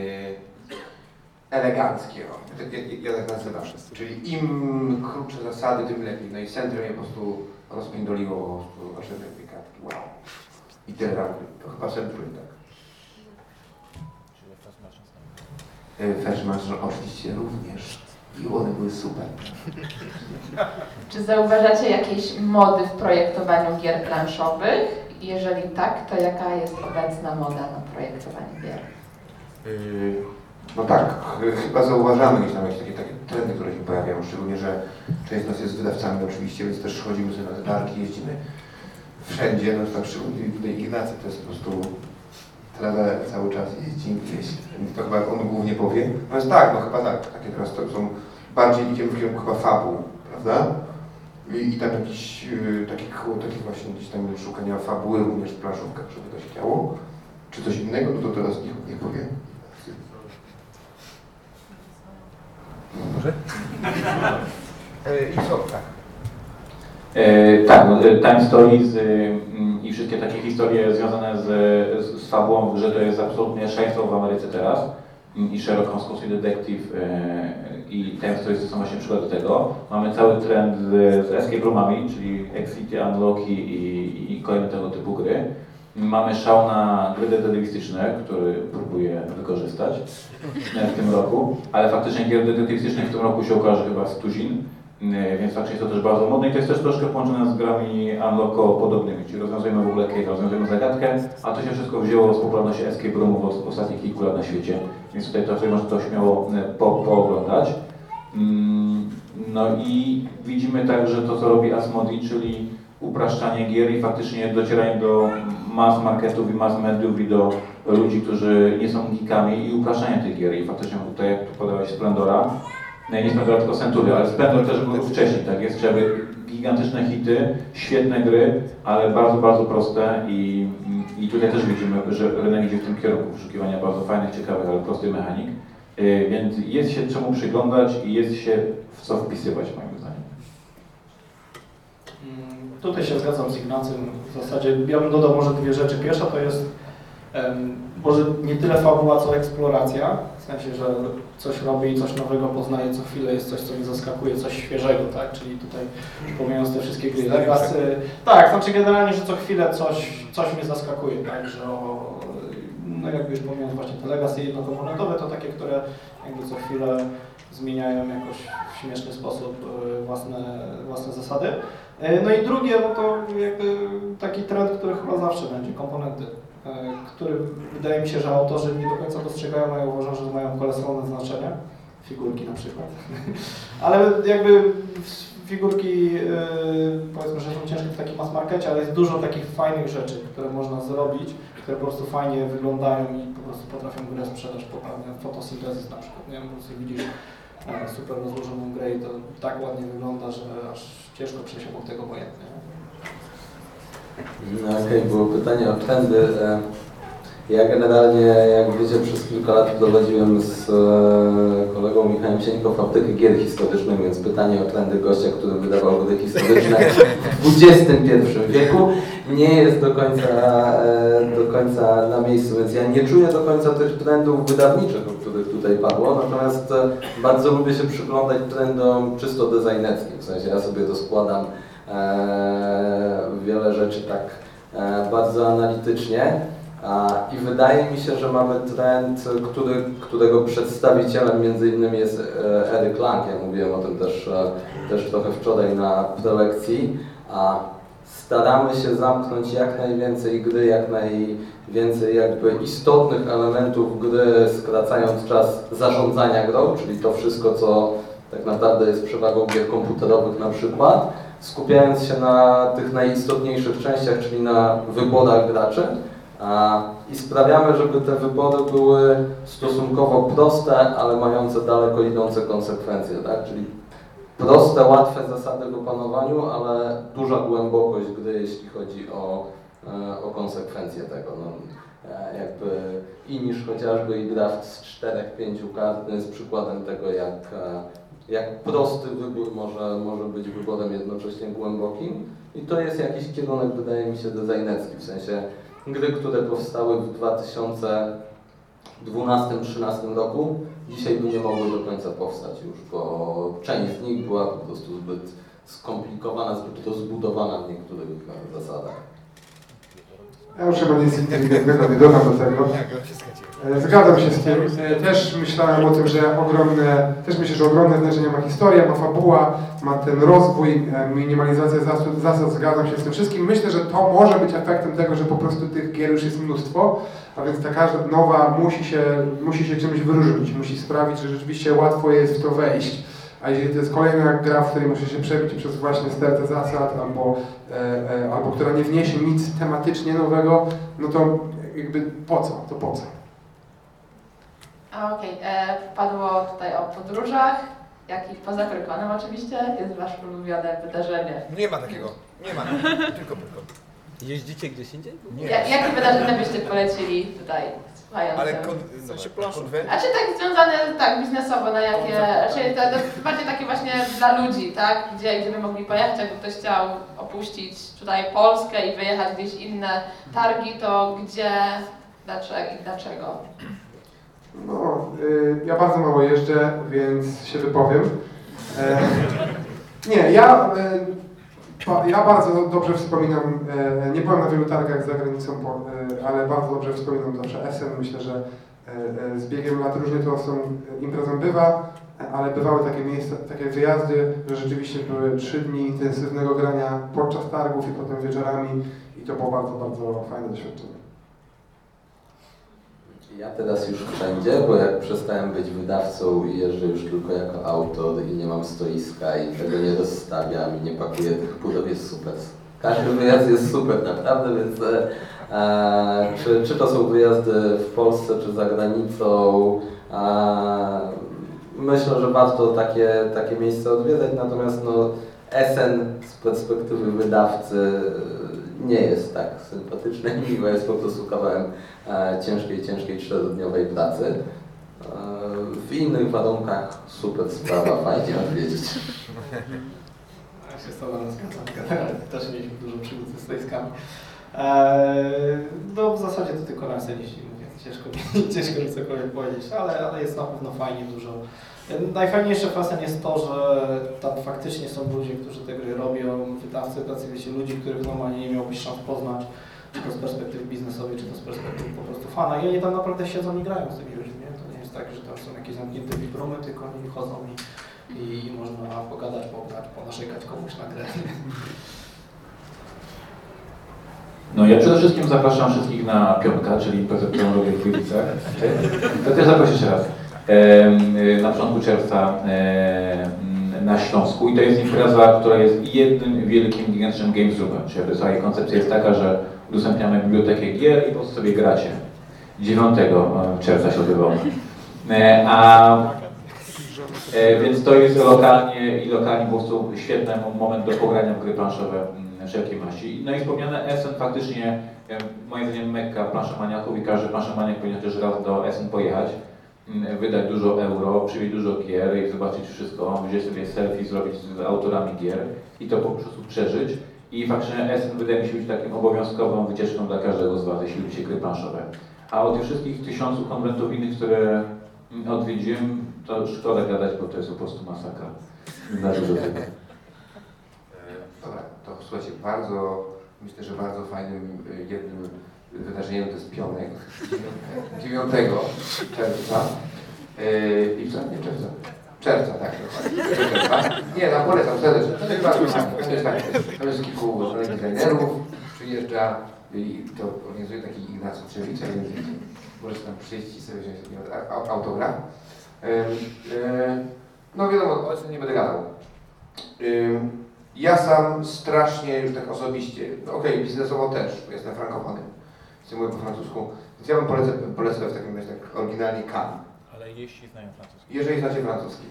eleganckie. Ja, ja, ja tak nazywam. Czyli im krótsze zasady, tym lepiej. No i Century mnie po prostu rozpindoliło po prostu, znaczy te kartki, wow. I te rampy, to chyba Century, tak. First Mansion oczywiście również. I one były super. Czy zauważacie jakieś mody w projektowaniu gier planszowych? Jeżeli tak, to jaka jest obecna moda na projektowanie gier? Yy, No tak, ch- chyba zauważamy gdzieś tam jakieś takie, takie trendy, które się pojawiają, szczególnie, że część z nas jest wydawcami oczywiście, więc też chodzimy sobie na te targi, jeździmy wszędzie, no tak szczególnie tutaj Ignacy to jest po prostu trawę cały czas jeździ gdzieś, więc to chyba on głównie powie. Natomiast tak, no chyba tak, takie teraz to są bardziej idziemy w kierunku chyba fabuł, prawda? I, i tam jakiś yy, takich, takich właśnie gdzieś tam szukania fabuły również w planszówkach, żeby to się działo. Czy coś innego, no to teraz niech, niech powie. Może? E, I co, tak. E, tak, no, e, Time Stories y, i wszystkie takie historie związane z, z, z fabułą, że to jest absolutnie szaleństwo w Ameryce teraz Mm, i Sherlock Holmes Cosy Detective i Time Stories to są właśnie przykłady tego. Mamy cały trend z, z escape roomami, czyli Exity, Unlocki i, i kolejne tego typu gry. Mamy szał na gry detektywistyczne, który próbuję wykorzystać w tym roku, ale faktycznie gier detektywistycznych w tym roku się ukaże chyba z tuzin. Yy, Więc faktycznie jest to też bardzo modne i to jest też troszkę połączone z grami Unlocko podobnymi, czyli rozwiązujemy w ogóle case, rozwiązujemy zagadkę, a to się wszystko wzięło z popularności escape roomów od ostatnich kilku lat na świecie, więc tutaj to można to śmiało yy, po, pooglądać. Mm, No i widzimy także to, co robi Asmodi, czyli upraszczanie gier i faktycznie docieranie do mass marketów i mass mediów i do ludzi, którzy nie są geekami i upraszczanie tych gier. I faktycznie tutaj, jak tu podałeś Splendora, Splendora, tylko Century, ale Splendor też był wcześniej, tak jest, żeby gigantyczne hity, świetne gry, ale bardzo, bardzo proste i, i tutaj też widzimy, że rynek idzie w tym kierunku poszukiwania bardzo fajnych, ciekawych, ale prostych mechanik. Yy, Więc jest się czemu przyglądać i jest się w co wpisywać moim zdaniem. Mm, Tutaj się zgadzam z Ignacym. W zasadzie ja bym dodał może dwie rzeczy. Pierwsza to jest może nie tyle fabuła, co eksploracja. W sensie, że coś robi, coś nowego poznaje co chwilę, jest coś, co mnie zaskakuje, coś świeżego, tak? Czyli tutaj pomijając te wszystkie gry Legacy. Tak, znaczy generalnie, że co chwilę coś, coś mnie zaskakuje, tak? Że o, no jakby już pomijając właśnie te Legacy jednokomponentowe, to takie, które jakby co chwilę zmieniają jakoś w śmieszny sposób e, własne, własne zasady. E, No i drugie, no to jakby taki trend, który chyba zawsze będzie, komponenty, który wydaje mi się, że autorzy nie do końca dostrzegają, a ja uważam, że mają kolosalne znaczenie. Figurki na przykład. Ale jakby figurki e, powiedzmy, że są ciężkie w takim mass markecie, ale jest dużo takich fajnych rzeczy, które można zrobić, które po prostu fajnie wyglądają i po prostu potrafią grę sprzedać poprawnie. Fotosyntezis na przykład, nie wiem, po prostu widzisz e, super rozłożoną grę i to tak ładnie wygląda, że aż ciężko przejść obok tego obojętnie. No okej, było pytanie o trendy. E, Ja generalnie, jak wiecie, przez kilka lat prowadziłem z e, kolegą Michałem Sieńko fabrykę gier historycznych, więc pytanie o trendy gościa, który wydawał gry historyczne w XXI wieku nie jest do końca, e, do końca na miejscu, więc ja nie czuję do końca tych trendów wydawniczych, o których tutaj padło, natomiast bardzo lubię się przyglądać trendom czysto designerskim, w sensie ja sobie rozkładam e, wiele rzeczy tak e, bardzo analitycznie. I wydaje mi się, że mamy trend, który, którego przedstawicielem między innymi jest e, Eric Lang. Ja mówiłem o tym też, e, też trochę wczoraj na prelekcji. Staramy się zamknąć jak najwięcej gry, jak najwięcej jakby istotnych elementów gry, skracając czas zarządzania grą, czyli to wszystko, co tak naprawdę jest przewagą gier komputerowych na przykład, skupiając się na tych najistotniejszych częściach, czyli na wyborach graczy. I sprawiamy, żeby te wybory były stosunkowo proste, ale mające daleko idące konsekwencje, tak? Czyli proste, łatwe zasady w opanowaniu, ale duża głębokość gry, jeśli chodzi o, e, o konsekwencje tego. No, e, jakby i niż chociażby i draft z 4-5 kart jest przykładem tego, jak, e, jak prosty wybór może, może być wyborem jednocześnie głębokim. I to jest jakiś kierunek, wydaje mi się, designerski, w sensie gry, które powstały w 2012-2013 roku, dzisiaj by nie mogły do końca powstać już, bo część z nich była po prostu zbyt skomplikowana, zbyt rozbudowana w niektórych zasadach. Ja już chyba nic inteligentnego nie dodam do tego. E, Zgadzam się z tym. E, Też myślałem o tym, że ogromne, też myślę, że ogromne znaczenie ma historia, ma fabuła, ma ten rozwój, e, minimalizacja zasad, zasad, zgadzam się z tym wszystkim. Myślę, że to może być efektem tego, że po prostu tych gier już jest mnóstwo, a więc ta każda nowa musi się, musi się czymś wyróżnić, musi sprawić, że rzeczywiście łatwo jest w to wejść. A jeżeli to jest kolejna gra, w której muszę się przebić przez właśnie stertę zasad, albo, albo która nie wniesie nic tematycznie nowego, no to jakby po co? To po co? A, Okej, e, padło tutaj o podróżach, jak i poza Pyrkonem oczywiście jest Wasze ulubione wydarzenie. Nie ma takiego. Nie ma. Tylko tylko. Jeździcie gdzieś indziej? Nie. Ja, jakie wydarzenia byście polecili tutaj słuchającym? Ale kon, no, konwen- A czy tak związane tak biznesowo, na jakie, raczej to, to bardziej takie właśnie dla ludzi, tak? Gdzie, gdzie by mogli pojechać, jakby ktoś chciał opuścić tutaj Polskę i wyjechać gdzieś inne targi, to gdzie, dlaczego i dlaczego? No, y, ja bardzo mało jeżdżę, więc się wypowiem. E, nie, ja, y, pa, ja bardzo dobrze wspominam, e, nie byłem na wielu targach za granicą, po, e, ale bardzo dobrze wspominam zawsze Essen. Myślę, że e, z biegiem lat różnie to tą imprezą bywa, ale bywały takie miejsca, takie wyjazdy, że rzeczywiście były trzy dni intensywnego grania podczas targów i potem wieczorami i to było bardzo, bardzo fajne doświadczenie. Ja teraz już wszędzie, bo jak przestałem być wydawcą i jeżdżę już tylko jako autor i nie mam stoiska i tego nie rozstawiam i nie pakuję tych pudeł, jest super. Każdy wyjazd jest super naprawdę, więc e, e, czy, czy to są wyjazdy w Polsce, czy za granicą, e, myślę, że warto takie, takie miejsce odwiedzać, natomiast no, Essen z perspektywy wydawcy nie jest tak sympatyczny i miłe, jest po prostu kawałem e, ciężkiej, ciężkiej czterodniowej pracy. E, w innych warunkach super sprawa, fajnie odwiedzić. Ja się z Tobą zgadzam. Generalnie też mieliśmy dużo przygód ze stoiskami. Eee, no w zasadzie to tylko na scenie mówię. Ciężko ciężko mi cokolwiek powiedzieć, ale, ale jest na pewno fajnie dużo. Najfajniejsze w Asen jest to, że tam faktycznie są ludzie, którzy te gry robią, wydawcy, tacy wiecie, ludzi, których normalnie nie miałbyś szans poznać, czy to z perspektywy biznesowej, czy to z perspektywy po prostu fana. I oni tam naprawdę siedzą i grają z tymi ludźmi. To nie jest tak, że tam są jakieś zamknięte wibrumy, tylko oni chodzą i, i można pogadać, pograć, ponaszekać komuś na grę. No ja przede wszystkim zapraszam wszystkich na Pionka, czyli imprezę, którą robię w. To też zaproszę jeszcze raz. Na początku czerwca na Śląsku i to jest impreza, która jest jednym wielkim, gigantycznym games roomem. Czyli cała jej koncepcja jest taka, że udostępniamy bibliotekę gier i po prostu sobie gracie. 9 czerwca się odbywa. ona. E, A E, więc to jest lokalnie i lokalnie po prostu świetny moment do pogrania w gry planszowe wszelkiej maści. No i wspomniane Essen faktycznie, e, moim zdaniem Mekka planszomaniaków i każdy planszomaniak powinien też raz do Essen pojechać, wydać dużo euro, przywieźć dużo gier i zobaczyć wszystko, wziąć sobie selfie, zrobić z autorami gier i to po prostu przeżyć. I faktycznie Essen wydaje mi się być takim obowiązkową wycieczką dla każdego z Was, jeśli lubicie gry planszowe. A o tych wszystkich tysiącu konwentów innych, które odwiedziłem, to szkoda gadać, bo to jest po prostu masakra. Na dużo tego. Dobra, to słuchajcie, bardzo, myślę, że bardzo fajnym e, jednym wydarzeniem to jest pionek 9 czerwca. E, I co? Nie czerwca. Czerwca, tak. dokładnie. Czerwca. Nie, tam polecam serdecznie. To jest bardzo fajne. To jest tak. Tam jest kilku designerów, przyjeżdża i to organizuje taki Ignacy Trzewicza, więc możecie tam przyjść i sobie wziąć autograf. E, No wiadomo, o tym nie będę gadał. Ja sam strasznie już tak osobiście, no okej, biznesowo też, bo jestem frankofony, chcę mówię po francusku, więc ja bym polecę, polecę w takim razie tak oryginalnie Cannes, Ale jeśli znają francuski. jeżeli znacie francuski.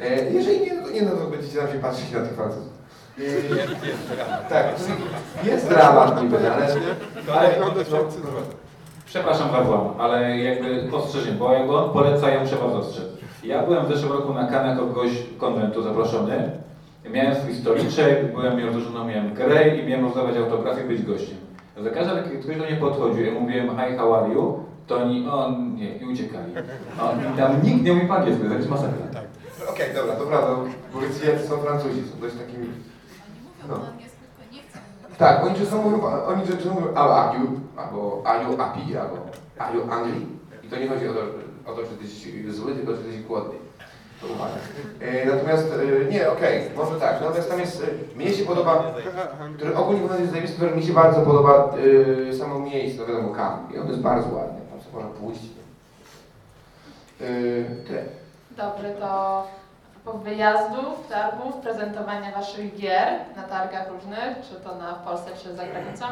E, jeżeli nie, no to nie, no to będziecie na mnie patrzeć na tych Francuzów. E, tak, jest dramat niby, ale... ale no, Przepraszam Pawła, ale jakby ostrzeżenie, bo jak on poleca, ja muszę was ostrzec. Ja byłem w zeszłym roku na kanał jako gość konwentu zaproszony. Miałem swój stoliczek, byłem miał z żoną, miałem grę i miałem rozdawać autografy i być gościem. Za każdym razem, jak ktoś do mnie podchodził, ja mówiłem hi, how are you, to oni, o nie, i uciekali. O, I tam nikt nie mówi po angielsku, to jest masakra. Okej, dobra, to prawda, policjanci są Francuzi, są dość takimi... No. Tak, oni często mówią, oni często mówią how are you, albo are you happy, albo are you angry. I to nie chodzi o to, o to czy ty jesteś zły, tylko czy ty jesteś głodny. To. E, natomiast, e, nie, okej, może tak, natomiast tam jest, e, mnie się podoba, który ogólnie nas jest zajebisty, który mi się bardzo podoba e, samo miejsce, no wiadomo, kamp. I on jest bardzo ładny, tam sobie można pójść. E, tyle. Dobry, to wyjazdów, targów, prezentowania Waszych gier na targach różnych, czy to na Polsce, czy za granicą,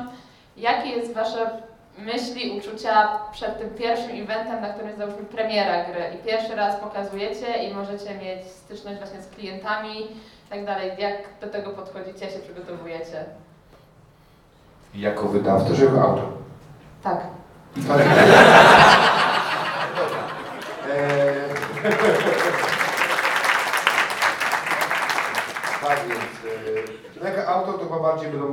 jakie jest Wasze myśli, uczucia przed tym pierwszym eventem, na którym jest załóżmy premiera gry i pierwszy raz pokazujecie i możecie mieć styczność właśnie z klientami i tak dalej. Jak do tego podchodzicie, jak się przygotowujecie? Jako wydawca, czy jako autor? Tak. Tak. Eee, tak więc, e, no jako autor to chyba bardziej będą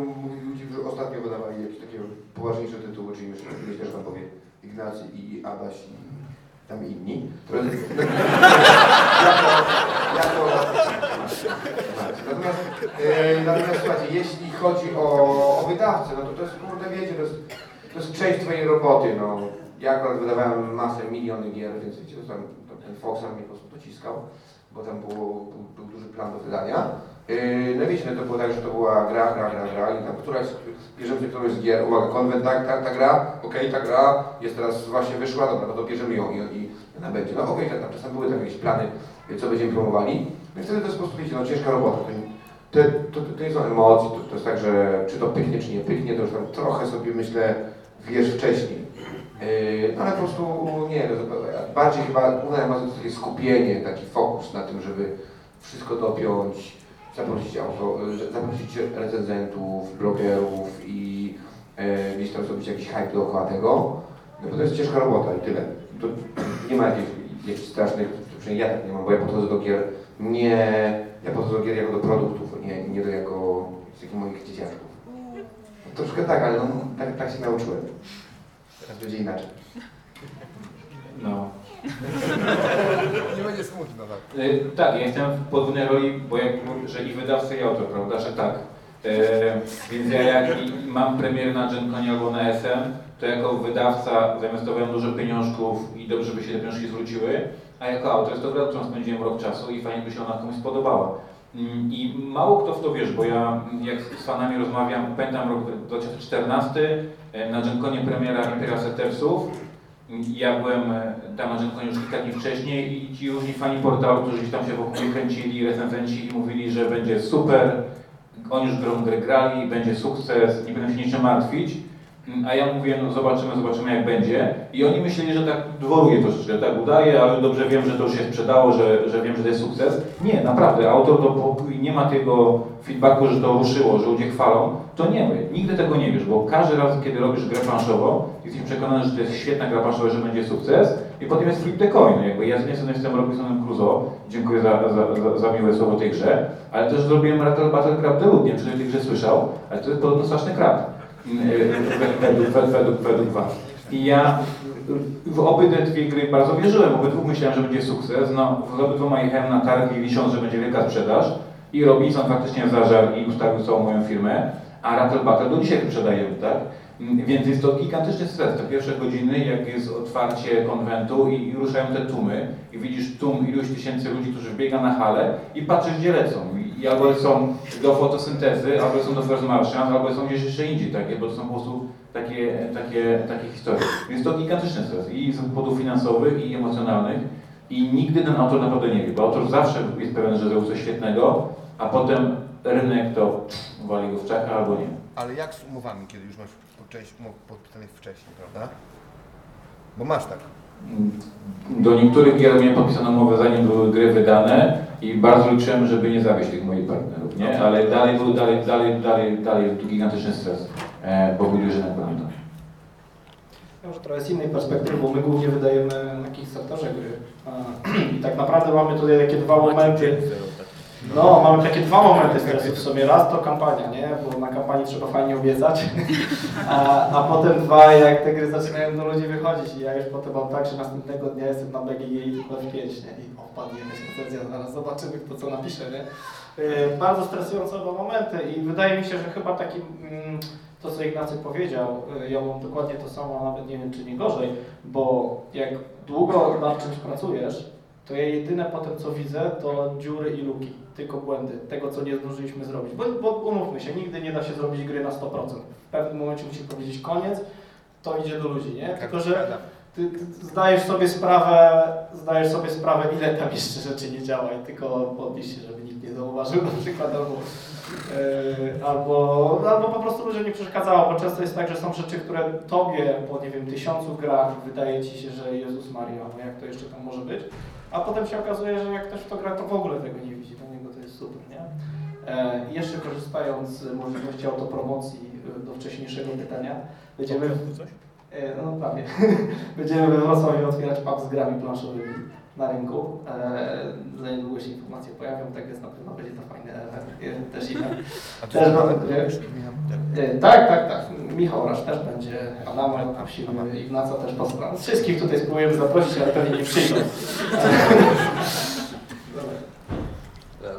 ludzie, ostatnio wydawali jakieś takie poważniejsze tytuły, czyli myślę, myślę że tam powie Ignacy i Adaś i tam inni. To jest, jako, tak. Natomiast, e, natomiast słuchajcie, jeśli chodzi o, o wydawcę, no to to jest, kurde wiecie, to jest, to jest część twojej roboty, no. Ja akurat wydawałem masę, miliony gier, więc wiecie, to tam, to ten Foxer mnie po prostu dociskał, bo tam było, był, był duży plan do wydania. Yy, na Wiśle to było tak, że to była gra, gra, gra, gra i tam któraś, bierzemy którąś z gier, uwaga, konwent, tak, ta, ta gra, okej, ta gra jest teraz właśnie wyszła, dobra, no to bierzemy ją i, i ona będzie. No okej, tak, tam czasem były tam jakieś plany, co będziemy promowali. No i wtedy to jest po prostu, wiecie, no ciężka robota. To, to, to, to nie są to, to jest tak, że czy to pyknie, czy nie pyknie, to już tam trochę sobie myślę, wiesz wcześniej. Yy, ale po prostu nie, no, bardziej chyba udaje ma takie skupienie, taki fokus na tym, żeby wszystko dopiąć, zaprosić, auto, zaprosić recenzentów, blogerów i e, gdzieś tam zrobić jakiś hype dookoła tego, no bo to jest ciężka robota i tyle. To nie ma jakichś, jakichś strasznych, przynajmniej ja tak nie mam, bo ja podchodzę do gier nie, ja podchodzę do gier jako do produktów, nie, nie do jako takich moich dzieciaczków. No, troszkę tak, ale no, tak, tak się nauczyłem. Teraz będzie inaczej. No. Nie będzie smutno, tak. Y, tak, ja jestem w podwójnej roli, bo jak, że i wydawca i autor, prawda, że tak. Y, więc ja jak i mam premierę na GenConie albo na SM, to jako wydawca zainwestowałem dużo pieniążków i dobrze by się te pieniążki zwróciły, a jako autor jest to gra, którą spędziłem rok czasu i fajnie by się ona komuś spodobała. Mm, I mało kto w to wierzy, bo ja jak z fanami rozmawiam, pamiętam rok 2014, y, na GenConie premiera Imperial Settersów, ja byłem e, tam na Rzymkonie już kilka dni wcześniej i ci różni fani portalu, którzy tam się wokół mnie kręcili, recenzenci i mówili, że będzie super, oni już grą grę grali, będzie sukces, nie będą się niczym martwić. A ja mówię, no zobaczymy, zobaczymy jak będzie. I oni myśleli, że tak dworuje troszeczkę, tak udaje, ale dobrze wiem, że to się sprzedało, że, że wiem, że to jest sukces. Nie, naprawdę, autor to póki nie ma tego feedbacku, że to ruszyło, że ludzie chwalą, to nie my. Nigdy tego nie wiesz, bo każdy raz, kiedy robisz grę planszową, jesteś przekonany, że to jest świetna gra planszowa, że będzie sukces i potem jest flip the coin. Jakby ja z jednej strony jestem Robinsonem Crusoe, dziękuję za, za, za, za miłe słowo tej grze, ale też zrobiłem Rattle Battle Crab Deluxe, nie wiem, czy o tej grze słyszał, ale to jest podobno straszny krab. Według, według, według, was. I ja w obydwie dwie gry bardzo wierzyłem, obydwu myślałem, że będzie sukces, no w obydwoma jechałem na targi licząc, że będzie wielka sprzedaż i Robinson faktycznie zażarł i ustawił całą moją firmę, a Rattle Battle do dzisiaj sprzedajemy, tak? Więc jest to gigantyczny stres. Te pierwsze godziny, jak jest otwarcie konwentu i, i ruszają te tłumy i widzisz tłum iluś tysięcy ludzi, którzy biega na halę i patrzysz, gdzie lecą. I, albo są do fotosyntezy, albo są do First Martians, albo są gdzieś jeszcze indziej takie, bo to są po prostu takie, takie, takie historie. Więc to gigantyczny stres i z powodów finansowych i emocjonalnych. I nigdy ten autor naprawdę nie wie, bo autor zawsze jest pewien, że zrobił coś świetnego, a potem rynek to wali go w czachę albo nie. Ale jak z umowami, kiedy już masz część podpisanych wcześniej, prawda? Bo masz tak. Do niektórych gier miałem podpisaną umowę zanim były gry wydane i bardzo liczyłem, żeby nie zawieść tych moich partnerów, nie? Ale dalej był, dalej, dalej, dalej, dalej był gigantyczny stres, e, bo budujesz rynek pamiętam. Może trochę z innej perspektywy, bo my głównie wydajemy na Kickstarterze gry. A, I tak naprawdę mamy tutaj takie dwa momenty. No, mamy takie dwa momenty stresu w sobie. Raz to kampania, nie? Bo na kampanii trzeba fajnie obiecać. A, a potem dwa, jak te gry zaczynają do ludzi wychodzić. I ja już potem mam tak, że następnego dnia jestem na BGG i F5, nie? I o, wpadnie jakaś recenzja, zaraz zobaczymy, kto co napisze, nie? Yy, bardzo stresujące oba momenty i wydaje mi się, że chyba takim, mm, to co Ignacy powiedział, yy, ja mam dokładnie to samo, a nawet nie wiem czy nie gorzej, bo jak długo nad czymś pracujesz, to ja jedyne potem co widzę to dziury i luki, tylko błędy, tego co nie zdążyliśmy zrobić. Bo, bo umówmy się, nigdy nie da się zrobić gry na 100%. W pewnym momencie musisz powiedzieć koniec, to idzie do ludzi, nie? Tylko, że ty, ty zdajesz sobie sprawę, zdajesz sobie sprawę, ile tam jeszcze rzeczy nie działa i tylko podnieść się, żeby nikt nie zauważył na przykład, albo, yy, albo, albo po prostu ludziom nie przeszkadzało, bo często jest tak, że są rzeczy, które tobie po, nie wiem, tysiącu grach wydaje ci się, że Jezus Maria, no jak to jeszcze tam może być, a potem się okazuje, że jak ktoś w to gra, to w ogóle tego nie super, nie? E, jeszcze korzystając z możliwości autopromocji e, do wcześniejszego pytania, będziemy... E, No prawie. Będziemy we Wrocławiu otwierać pub z grami planszowymi na rynku. E, za niedługo się informacje pojawią, tak więc na pewno będzie to fajne e, też event. A Też dwie. E, Tak, tak, tak. Michał Rasz też będzie, Anama prosimy, Ignaca też postaram. Wszystkich tutaj spróbujemy zaprosić, ale pewnie nie przyjdą.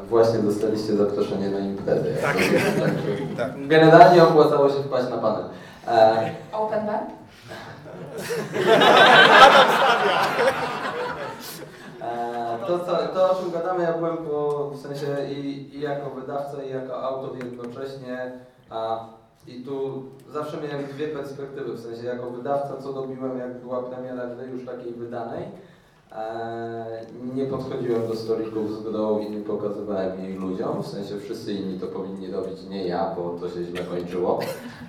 Właśnie dostaliście zaproszenie na imprezę. Tak. Także Tak. Generalnie opłacało się wpaść na panel. E, Open bar? E, to, co, to, o czym gadamy, ja byłem po, w sensie i, i jako wydawca, i jako autor jednocześnie. A, I tu zawsze miałem dwie perspektywy, w sensie jako wydawca, co robiłem, jak była premiera gry już takiej wydanej. E, nie podchodziłem do stolików z i nie pokazywałem jej ludziom, w sensie wszyscy inni to powinni robić, nie ja, bo to się źle kończyło.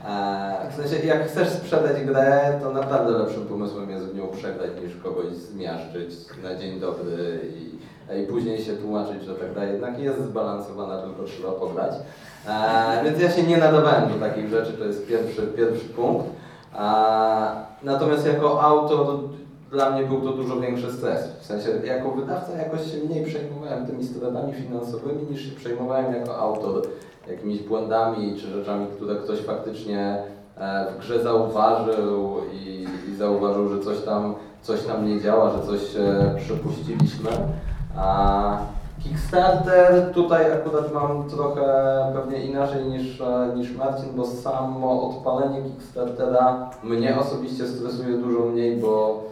E, w sensie jak chcesz sprzedać grę, to naprawdę lepszym pomysłem jest w nią przegrać niż kogoś zmiażdżyć na dzień dobry i, i później się tłumaczyć, że ta gra jednak jest zbalansowana, tylko trzeba pograć. E, więc ja się nie nadawałem do takich rzeczy, to jest pierwszy, pierwszy punkt. E, natomiast jako autor dla mnie był to dużo większy stres. W sensie jako wydawca jakoś się mniej przejmowałem tymi stratami finansowymi niż się przejmowałem jako autor jakimiś błędami czy rzeczami, które ktoś faktycznie e, w grze zauważył i, i zauważył, że coś tam, coś tam nie działa, że coś przepuściliśmy. A Kickstarter tutaj akurat mam trochę pewnie inaczej niż, e, niż Marcin, bo samo odpalenie Kickstartera mnie osobiście stresuje dużo mniej, bo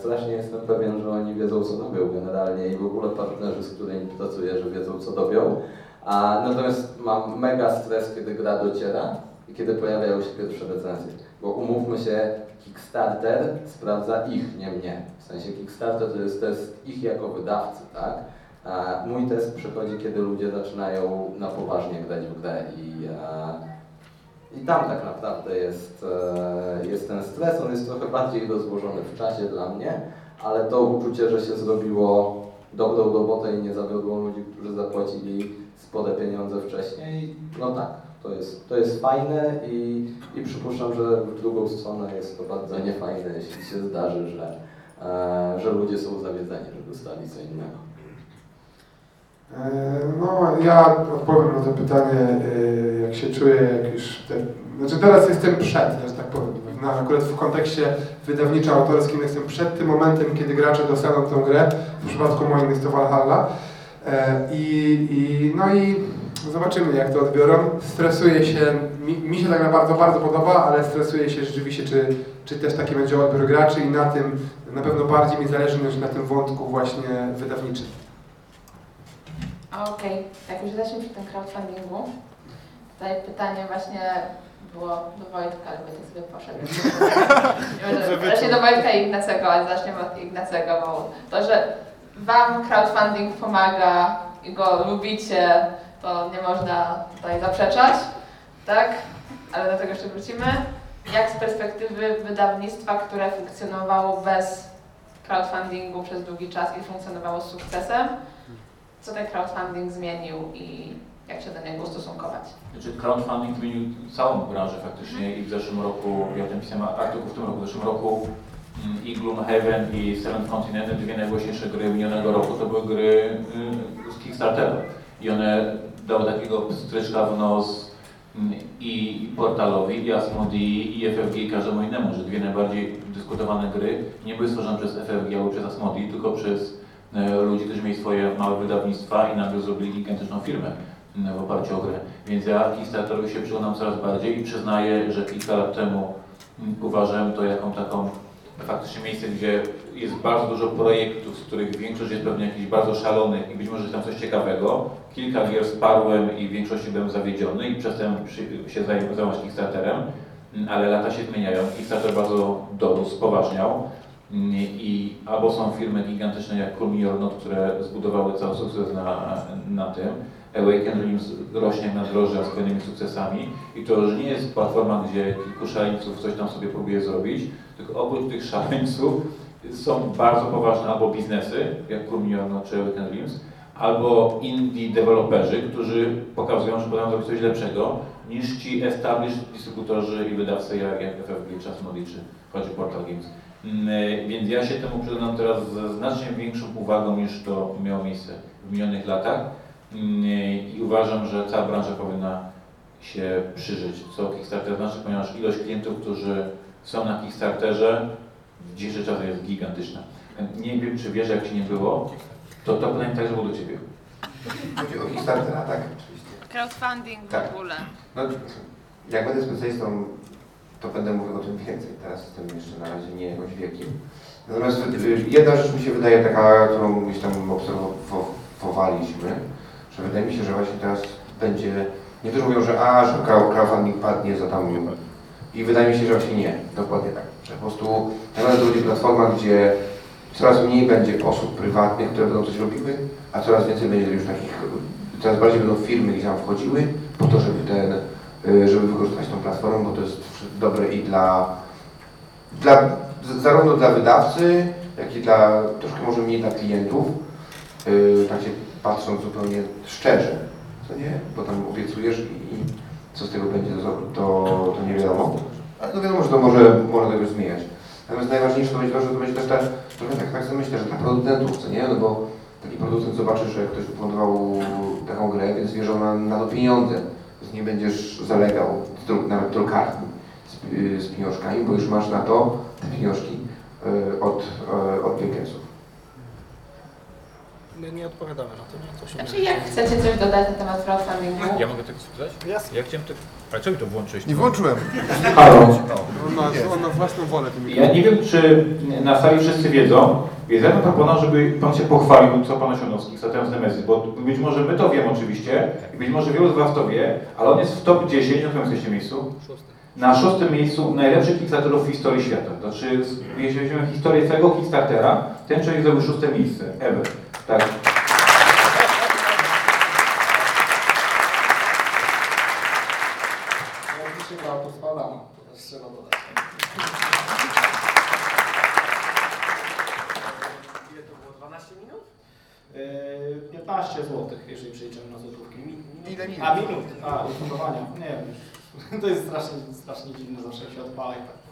strasznie jestem pewien, że oni wiedzą co robią generalnie i w ogóle partnerzy, z którymi pracuję, że wiedzą co robią. A, natomiast mam mega stres, kiedy gra dociera i kiedy pojawiają się pierwsze recenzje. Bo umówmy się, Kickstarter sprawdza ich, nie mnie. W sensie Kickstarter to jest test ich jako wydawcy, tak? A mój test przychodzi, kiedy ludzie zaczynają na poważnie grać w grę i, e, i tam tak naprawdę jest, e, jest ten stres. On jest trochę bardziej rozłożony w czasie dla mnie, ale to uczucie, że się zrobiło dobrą robotę i nie zawiodło ludzi, którzy zapłacili spore pieniądze wcześniej, no tak, to jest, to jest fajne i, i przypuszczam, że w drugą stronę jest to bardzo niefajne, jeśli się zdarzy, że, e, że ludzie są zawiedzeni, że dostali co innego. E, No, ja odpowiem na to pytanie, e, jak się czuję, jak już te, znaczy teraz jestem przed, że tak powiem. No, akurat w kontekście wydawniczo-autorskim jestem przed tym momentem, kiedy gracze dostaną tę grę. W przypadku moim jest to Valhalla. E, I, i, no i zobaczymy, jak to odbiorą. Stresuję się, mi, mi się tak naprawdę bardzo podoba, ale stresuję się rzeczywiście, czy, czy też taki będzie odbiór graczy i na tym na pewno bardziej mi zależy niż na tym wątku właśnie wydawniczym. Okej, jak już jesteśmy przy tym crowdfundingu, tutaj pytanie właśnie było do Wojtka, ale Wojtek sobie poszedł. Wreszcie do Wojtka i Ignacego, ale zaczniemy od Ignacego, bo to, że Wam crowdfunding pomaga i go lubicie, to nie można tutaj zaprzeczać, tak? Ale do tego jeszcze wrócimy. Jak z perspektywy wydawnictwa, które funkcjonowało bez crowdfundingu przez długi czas i funkcjonowało z sukcesem, co ten crowdfunding zmienił i jak się do niego ustosunkować? Znaczy crowdfunding zmienił całą branżę faktycznie i w zeszłym roku, ja ten pisałem artykuł w tym roku, w zeszłym roku mm, i Gloomhaven i Seven Continent, dwie najgłośniejsze gry minionego roku, to były gry y, z Kickstartera. I one dały takiego stryczka w nos mm, i portalowi, i Asmodee, i FFG, i każdemu innemu, że dwie najbardziej dyskutowane gry nie były stworzone przez FFG albo przez Asmodee, tylko przez ludzi, którzy mieli swoje małe wydawnictwa i nagle zrobili gigantyczną firmę m, w oparciu o grę. Więc ja Kickstarterowi się przyglądam coraz bardziej i przyznaję, że kilka lat temu uważałem to jaką taką faktycznie miejsce, gdzie jest bardzo dużo projektów, z których większość jest pewnie jakichś bardzo szalonych i być może jest tam coś ciekawego. Kilka gier sparłem i w większości byłem zawiedziony i przestałem się zaj- zajmować Kickstarterem, ale lata się zmieniają. Kickstarter bardzo dorósł, spoważniał. I albo są firmy gigantyczne jak Cool Me or Not, które zbudowały cały sukces na, na tym. Awaken Dreams rośnie na drożdżach z kolejnymi sukcesami i to już nie jest platforma, gdzie kilku szaleńców coś tam sobie próbuje zrobić, tylko oprócz tych szaleńców są bardzo poważne albo biznesy, jak Cool Me or Not czy Awaken Dreams, albo indie deweloperzy, którzy pokazują, że potrafią zrobić coś lepszego niż ci established dystrybutorzy i wydawcy jak, jak FFG, Asmodee, czy choćby Portal Games. Mm, Więc ja się temu przyglądam teraz ze znacznie większą uwagą niż to miało miejsce w minionych latach Mm, i uważam, że cała branża powinna się przyżyć, co Kickstarter znaczy, ponieważ ilość klientów, którzy są na Kickstarterze w dzisiejszych czasach jest gigantyczna. Nie wiem, czy wiesz, jak Ci nie było, to to pytanie także było do Ciebie. Chodzi o Kickstartera, tak? Oczywiście. Crowdfunding Tak. w ogóle. No, jak będę specjalistą, to będę mówił o tym więcej. Teraz jestem jeszcze na razie nie jakąś wielkim. Natomiast y, jedna rzecz mi się wydaje taka, którą gdzieś tam obserwowaliśmy, że wydaje mi się, że właśnie teraz będzie, niektórzy mówią, że a, że crowd- crowdfunding padnie za tam i wydaje mi się, że właśnie nie, dokładnie tak, że po prostu teraz to będzie platforma, gdzie coraz mniej będzie osób prywatnych, które będą coś robiły, a coraz więcej będzie już takich, coraz bardziej będą firmy gdzieś tam wchodziły po to, żeby ten, żeby wykorzystywać tą platformę, bo to jest dobre i dla, dla zarówno dla wydawcy, jak i dla, troszkę może mniej dla klientów, yy, tak się patrząc zupełnie szczerze, co nie? Bo tam obiecujesz i, i co z tego będzie, to, to, to nie wiadomo. Ale to wiadomo, że to może, może tego zmieniać. Natomiast najważniejsze to będzie to, że to będzie też ta, trochę tak, tak sobie myślę, że dla producentów, co nie? No bo taki producent zobaczy, że ktoś wyfundował taką grę, więc wie, że ona na to pieniądze. Nie będziesz zalegał z dru- nawet drukarni z, y, z pieniążkami, bo już masz na to te pieniążki y, od, y, od. My nie odpowiadamy na to, nie? To się Znaczy jak chcecie coś dodać na temat crowdfundingu? Ja mogę tak spytać? Jasne. Ja chciałem tak... Ale co mi to włączyłeś? Nie włączyłem. Halo. On ma, on ma własną wolę Ja nie wiem, czy na sali wszyscy wiedzą, więc ja bym proponował, żeby Pan się pochwalił, co Pan z Kickstarterem z Nemesis, bo być może my to wiemy oczywiście, i być może wielu z Was to wie, ale on jest w top 10, na którym jesteście miejscu? Na szóstym miejscu najlepszych Kickstarterów w historii świata. Znaczy, jeśli weźmiemy historię całego Kickstartera, ten człowiek zdobył szóste miejsce, ever. Tak. Jak się gra, to spadamy. To też trzeba dodać. Ile to było? 12 minut? 15 zł, jeżeli przejdziemy na złotówki. Mi, mi, Ile minut? A minut, a ufundowania. Nie wiem, to jest strasznie, strasznie dziwne, zawsze się odpala i tak.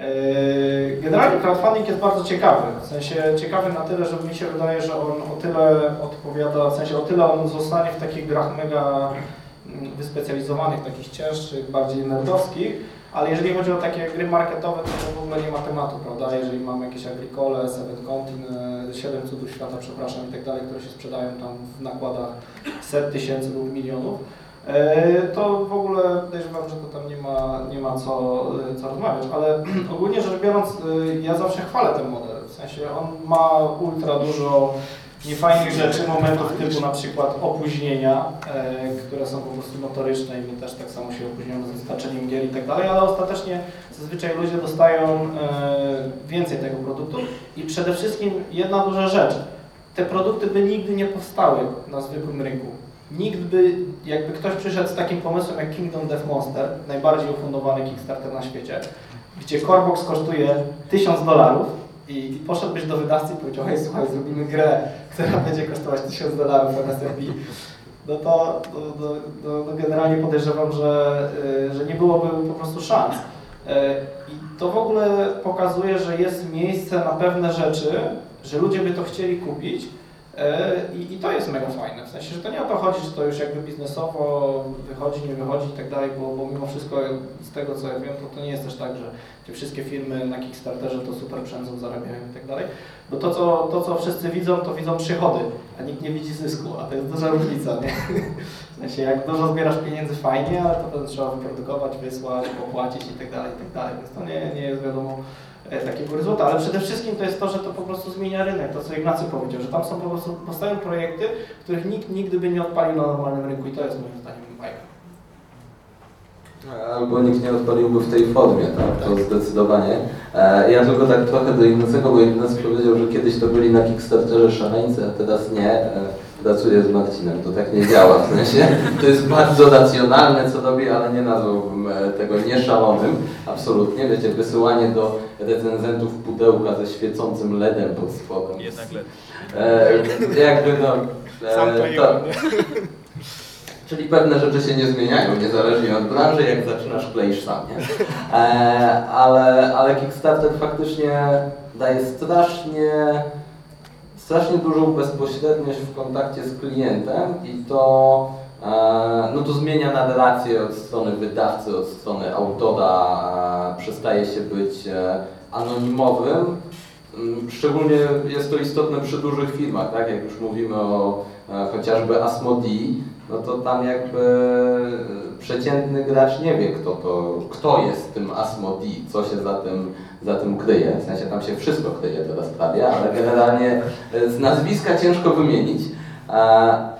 Yy, Generalnie crowdfunding jest bardzo ciekawy. W sensie ciekawy na tyle, że mi się wydaje, że on o tyle odpowiada, w sensie o tyle on zostanie w takich grach mega mm, wyspecjalizowanych, takich cięższych, bardziej nerdowskich, ale jeżeli chodzi o takie gry marketowe, to, w ogóle nie ma tematu, prawda? Jeżeli mamy jakieś Agricole, Seven Continent, Siedem Cudów Świata, przepraszam, i tak dalej, które się sprzedają tam w nakładach set tysięcy lub milionów, e, to w ogóle podejrzewam, że to tam nie ma, nie ma co, co rozmawiać, ale ogólnie rzecz biorąc, e, ja zawsze chwalę ten model, w sensie on ma ultra dużo niefajnych rzeczy, momentów typu na przykład opóźnienia, e, które są po prostu notoryczne i my też tak samo się opóźniamy z dostarczeniem gier i tak dalej, ale ostatecznie zazwyczaj ludzie dostają e, więcej tego produktu i przede wszystkim jedna duża rzecz, te produkty by nigdy nie powstały na zwykłym rynku. Nikt by, jakby ktoś przyszedł z takim pomysłem jak Kingdom Death Monster, najbardziej ufundowany Kickstarter na świecie, gdzie Corebox kosztuje 1000 dolarów i, poszedłbyś do wydawcy i powiedział, hej słuchaj, zrobimy grę, która będzie kosztować 1000 dolarów MSRP, no to, to, to, to generalnie podejrzewam, że, y, że nie byłoby po prostu szans. Y, I to w ogóle pokazuje, że jest miejsce na pewne rzeczy, że ludzie by to chcieli kupić, I, I to jest mega fajne, w sensie, że to nie o to chodzi, że to już jakby biznesowo wychodzi, nie wychodzi i tak dalej, bo, bo mimo wszystko z tego co ja wiem, to, to nie jest też tak, że te wszystkie firmy na Kickstarterze to super przędzą, zarabiają i tak dalej, bo to co, to co wszyscy widzą, to widzą przychody, a nikt nie widzi zysku, a to jest duża różnica, nie? W sensie, jak dużo zbierasz pieniędzy fajnie, ale to potem trzeba wyprodukować, wysłać, popłacić i tak dalej, i tak dalej, więc to nie, nie jest wiadomo e, takiego rezultatu, ale przede wszystkim to jest to, że to po prostu zmienia rynek, to co Ignacy powiedział, że tam są po prostu, powstają projekty, których nikt nigdy by nie odpalił na normalnym rynku i to jest moim zdaniem bajka. Albo nikt nie odpaliłby w tej formie, tak? To zdecydowanie. E, Ja tylko tak trochę do Ignacego, bo Ignacy powiedział, że kiedyś to byli na Kickstarterze szaleńcy, a teraz nie. E, Pracuję z Marcinem, to tak nie działa, w sensie to jest bardzo racjonalne, co robi, ale nie nazwałbym e, tego nieszalonym, absolutnie. Wiecie, wysyłanie do recenzentów pudełka ze świecącym LEDem pod spodem. Jednak lepiej. E, jakby no... E, to, Czyli pewne rzeczy się nie zmieniają, niezależnie od branży, jak zaczynasz kleisz sam, nie? E, ale, ale Kickstarter faktycznie daje strasznie, strasznie dużą bezpośredniość w kontakcie z klientem i to, no to zmienia na relacje od strony wydawcy, od strony autora, e, przestaje się być e, anonimowym. Mm, Szczególnie jest to istotne przy dużych firmach, tak? Jak już mówimy o e, chociażby Asmodee, no to tam jakby przeciętny gracz nie wie, kto to, kto jest tym Asmodee, co się za tym, za tym kryje. W sensie tam się wszystko kryje teraz prawie, ale generalnie z nazwiska ciężko wymienić.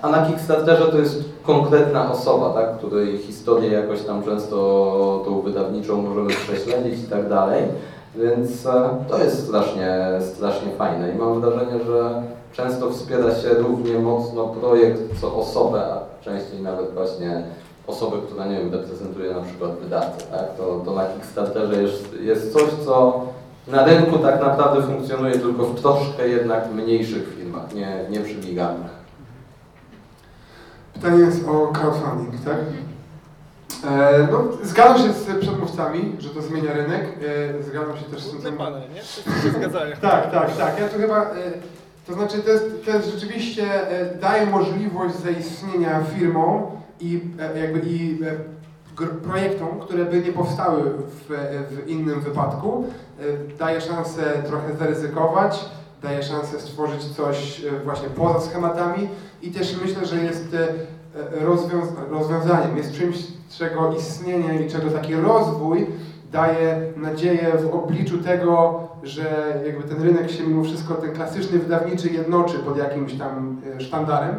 A na Kickstarterze to jest konkretna osoba, tak, której historię jakoś tam często tą wydawniczą możemy prześledzić i tak dalej. Więc e, to jest strasznie, strasznie fajne i mam wrażenie, że często wspiera się równie mocno projekt co osobę, a częściej nawet właśnie osobę, która nie wiem, reprezentuje na przykład wydawcę. Tak? To, to na Kickstarterze jest, jest coś, co na rynku tak naprawdę funkcjonuje tylko w troszkę jednak mniejszych firmach, nie, nie przy gigantach. Pytanie jest o crowdfunding, tak? E, no, zgadzam się z przedmówcami, że to zmienia rynek. E, zgadzam się też z tym, co... nie? Wszyscy się zgadzają. Tak, tak, tak. Ja tu chyba, e, to znaczy to jest, to jest rzeczywiście e, daje możliwość zaistnienia firmom i e, jakby i e, projektom, które by nie powstały w, w innym wypadku. Daje szansę trochę zaryzykować, daje szansę stworzyć coś e, właśnie poza schematami i też myślę, że jest e, e, rozwiąz- rozwiązaniem, jest czymś, czego istnienie i czego taki rozwój daje nadzieję w obliczu tego, że jakby ten rynek się mimo wszystko, ten klasyczny wydawniczy jednoczy pod jakimś tam sztandarem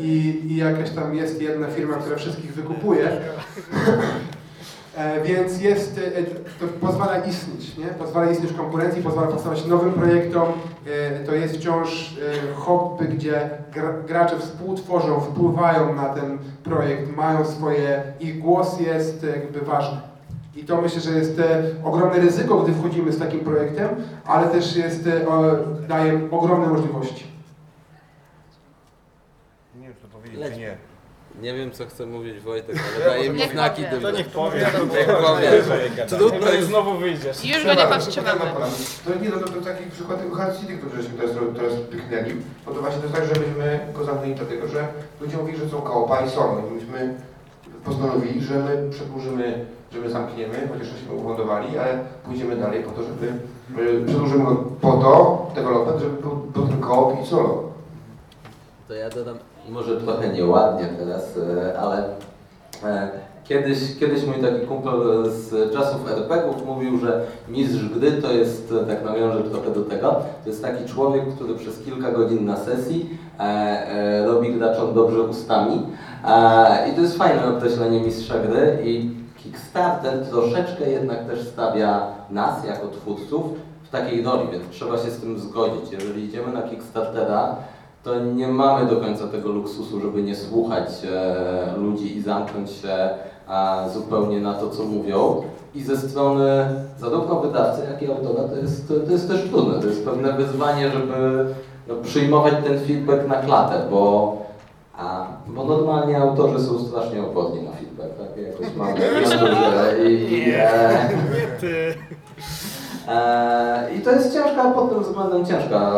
i, i jakaś tam jest jedna firma, która wszystkich wykupuje. E, Więc jest, e, to pozwala istnieć, nie? pozwala istnieć konkurencji, pozwala powstawać nowym projektom. E, To jest wciąż e, hobby, gdzie gra- gracze współtworzą, wpływają na ten projekt, mają swoje, ich głos jest jakby ważny. I to myślę, że jest e, ogromne ryzyko, gdy wchodzimy z takim projektem, ale też jest, e, daje ogromne możliwości. Nie wiem, co powiedzieć, czy nie. Nie wiem, co chce mówić Wojtek, ale daje mi Niech znaki powie. dymne. To niech powie. Niech powie. Trudno No i jest znowu wyjdziesz. Już go nie powstrzymamy. To nie, no to, to taki przykład tego Hard City, który żeśmy teraz, teraz pyknęli, bo to właśnie to jest tak, że myśmy go zamknęli dlatego, że ludzie mówili, że są kołpa i są. I myśmy postanowili, że my przedłużymy, że my zamkniemy, chociaż żeśmy ufundowali, ale pójdziemy dalej po to, żeby y, przedłużymy go po to, development, żeby był, był ten kołop i solo. To ja dodam, może trochę nieładnie teraz, e, ale e, kiedyś, kiedyś mój taki kumpel z czasów RPG-ów mówił, że mistrz gry to jest, e, tak nawiążę trochę do tego, to jest taki człowiek, który przez kilka godzin na sesji robi graczom dobrze ustami. I to jest fajne określenie mistrza gry i Kickstarter troszeczkę jednak też stawia nas jako twórców w takiej roli, więc trzeba się z tym zgodzić. Jeżeli idziemy na Kickstartera, to nie mamy do końca tego luksusu, żeby nie słuchać e, ludzi i zamknąć się a, zupełnie na to, co mówią. I ze strony zarówno wydawcy, jak i autora to jest, to jest też trudne. To jest pewne wyzwanie, żeby no, przyjmować ten feedback na klatę, bo, a, bo normalnie autorzy są strasznie oporni na feedback. Tak? Jakoś mamy i, e. E, I to jest ciężka, pod tym względem ciężka,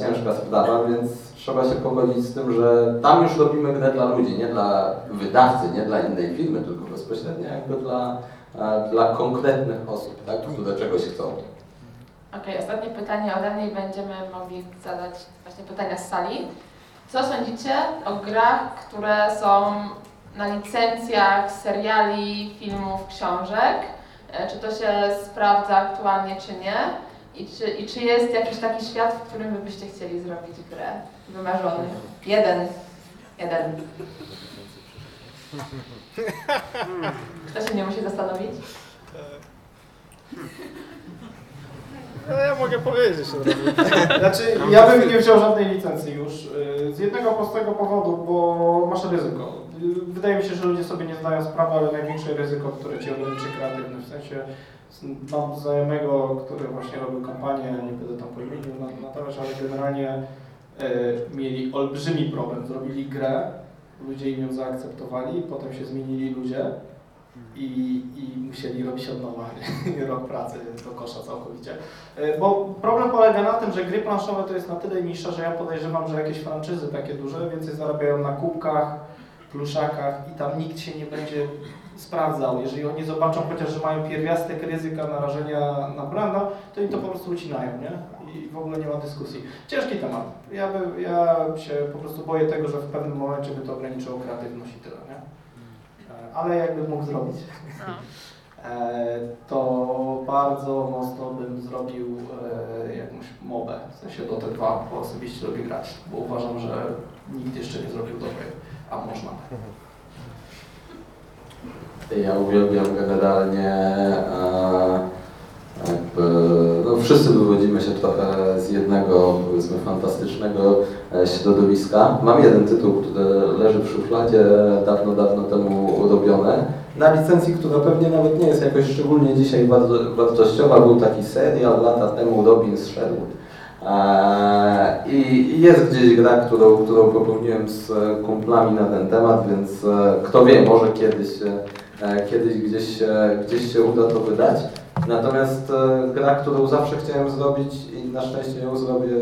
ciężka sprawa, więc trzeba się pogodzić z tym, że tam już robimy grę dla ludzi, nie dla wydawcy, nie dla innej firmy, tylko bezpośrednio jakby dla, e, dla konkretnych osób, tak, które czegoś chcą. Okej, ostatnie pytanie ode mnie i będziemy mogli zadać właśnie pytania z sali. Co sądzicie o grach, które są na licencjach seriali, filmów, książek? E, Czy to się sprawdza aktualnie, czy nie? I czy, I czy jest jakiś taki świat, w którym wy byście chcieli zrobić grę wymarzony? Jeden. Jeden. Kto się nie musi zastanowić? No ja mogę powiedzieć. Znaczy, ja bym nie wziął żadnej licencji już. y, Z jednego prostego powodu, bo masz ryzyko. Wydaje mi się, że ludzie sobie nie zdają sprawy, ale największe ryzyko, które ci ograniczy kreatywność. W sensie mam znajomego, który właśnie robił kampanię, nie będę tam po imieniu ale generalnie y, mieli olbrzymi problem. Zrobili grę, ludzie im ją zaakceptowali, potem się zmienili ludzie i, i musieli robić od nowa rok pracy do kosza całkowicie. E, Bo problem polega na tym, że gry planszowe to jest na tyle nisza, że ja podejrzewam, że jakieś franczyzy takie duże więcej zarabiają na kubkach, pluszakach i tam nikt się nie będzie sprawdzał. Jeżeli oni zobaczą chociaż, że mają pierwiastek ryzyka narażenia na branda, to im to po prostu ucinają, nie? i w ogóle nie ma dyskusji. Ciężki temat. Ja, by, ja się po prostu boję tego, że w pewnym momencie by to ograniczyło kreatywność i tyle, nie? E, Ale jakbym mógł zrobić, No. e, to bardzo mocno bym zrobił e, jakąś mobę, w sensie Dota 2, bo osobiście lubię grać, bo uważam, że nikt jeszcze nie zrobił dobrej, a można. Ja uwielbiam generalnie e, jakby, no wszyscy wywodzimy się trochę z jednego, powiedzmy, fantastycznego e, środowiska. Mam jeden tytuł, który leży w szufladzie, dawno, dawno temu robione, na licencji, która pewnie nawet nie jest jakoś szczególnie dzisiaj wartościowa. Był taki serial lata temu Robin z Sherwood. Eee, I jest gdzieś gra, którą, którą popełniłem z kumplami na ten temat, więc e, kto wie, może kiedyś, e, kiedyś gdzieś, gdzieś się uda to wydać. Natomiast e, gra, którą zawsze chciałem zrobić i na szczęście ją zrobię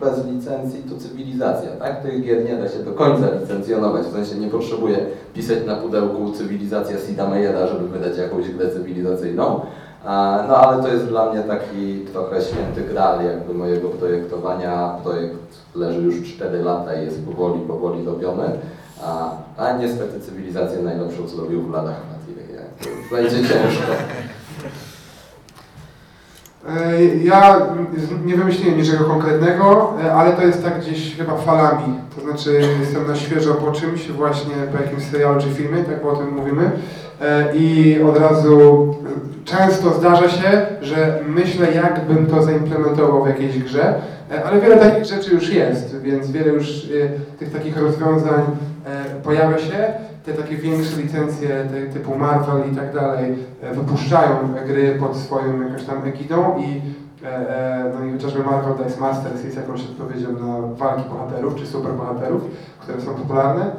bez licencji, to cywilizacja. Tak? Tych gier nie da się do końca licencjonować, w sensie nie potrzebuję pisać na pudełku cywilizacja Sida Meyera, żeby wydać jakąś grę cywilizacyjną. No ale to jest dla mnie taki trochę święty gral jakby mojego projektowania. Projekt leży już 4 lata i jest powoli, powoli robiony. A, a niestety cywilizację najlepszą zrobił w ladach Matiry. Będzie ciężko. E, Ja nie wymyśliłem niczego konkretnego, e, ale to jest tak gdzieś chyba falami. To znaczy jestem na świeżo po czymś, właśnie po jakimś serialu czy filmie, tak o tym mówimy. E, I od razu często zdarza się, że myślę, jakbym to zaimplementował w jakiejś grze, e, ale wiele takich rzeczy już jest, więc wiele już e, tych takich rozwiązań e, pojawia się. Te takie większe licencje typu Marvel i tak dalej wypuszczają gry pod swoją jakąś tam egidą i no i chociażby Marvel Dice Masters jest jakąś odpowiedzią na walki bohaterów czy superbohaterów, które są popularne,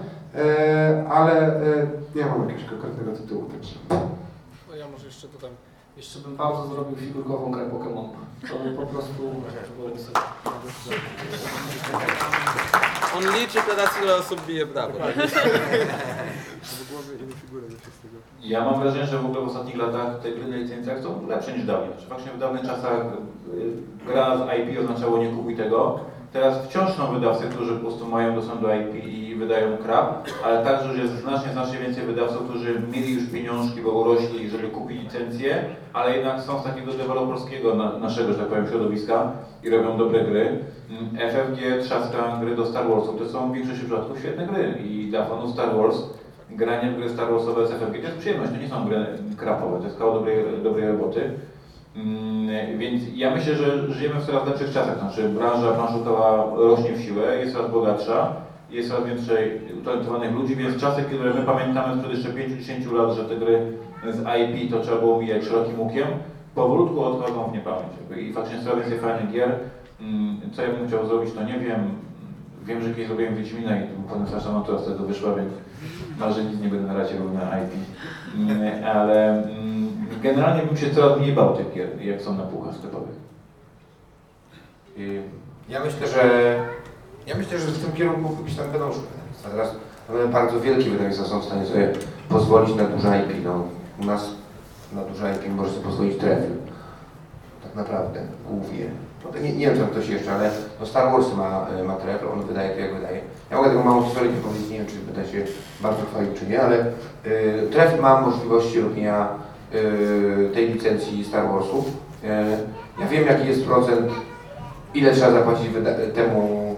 ale nie mam jakiegoś konkretnego tytułu. Także. No ja może jeszcze. Jeszcze bym bardzo zrobił figurkową grę Pokémon. To by po prostu. On liczy teraz ile osób bije brawo. Ja mam wrażenie, że w ogóle w ostatnich latach te gry na licencjach są lepsze niż dawniej. Znaczy właśnie w dawnych czasach y, gra z IP oznaczało nie kupuj tego. Teraz wciąż są wydawcy, którzy po prostu mają dostęp do IP i wydają krab, ale także już jest znacznie, znacznie więcej wydawców, którzy mieli już pieniążki, bo urośli, żeby kupić licencję, ale jednak są z takiego deweloperskiego na, naszego, że tak powiem, środowiska i robią dobre gry. Mm, FFG trzaska gry do Star Warsów, to są w większości przypadków świetne gry i dla fanów Star Wars granie w gry Star Warsowe z FFG to jest przyjemność, to nie są gry krapowe, to jest kawał dobrej, dobrej roboty. Mm, Więc ja myślę, że żyjemy w coraz lepszych czasach, znaczy branża planszowa rośnie w siłę, jest coraz bogatsza, jest coraz więcej utalentowanych ludzi, więc czasy, które my pamiętamy sprzed jeszcze 5-10 lat, że te gry z IP to trzeba było mijać szerokim łukiem, powolutku odchodzą w niepamięć. I faktycznie coraz więcej fajnych gier. Mm, Co ja bym chciał zrobić, to nie wiem. Wiem, że kiedyś zrobiłem Wiedźmina i potem straszna natura z tego wyszła, więc może nic nie będę na razie robił na IP. Mm, Ale generalnie bym się coraz mniej bał tych gier, jak są na półkach sklepowych. Y, Ja myślę, że ja myślę, że w tym kierunku gdzieś tam będą teraz mamy bardzo wielkie wydawnictwa są w stanie sobie pozwolić na duże IP. No, u nas na duże IP może sobie pozwolić Trefil. Tak naprawdę, głównie. No, nie, nie wiem, co ktoś jeszcze, ale no Star Wars ma, y, ma on wydaje to jak wydaje. Ja mogę tego małą historię powiedzieć, nie wiem, czy będę się bardzo chwalił, czy nie, ale y, Trefil ma możliwości robienia tej licencji Star Warsów. Y, ja wiem, jaki jest procent ile trzeba zapłacić temu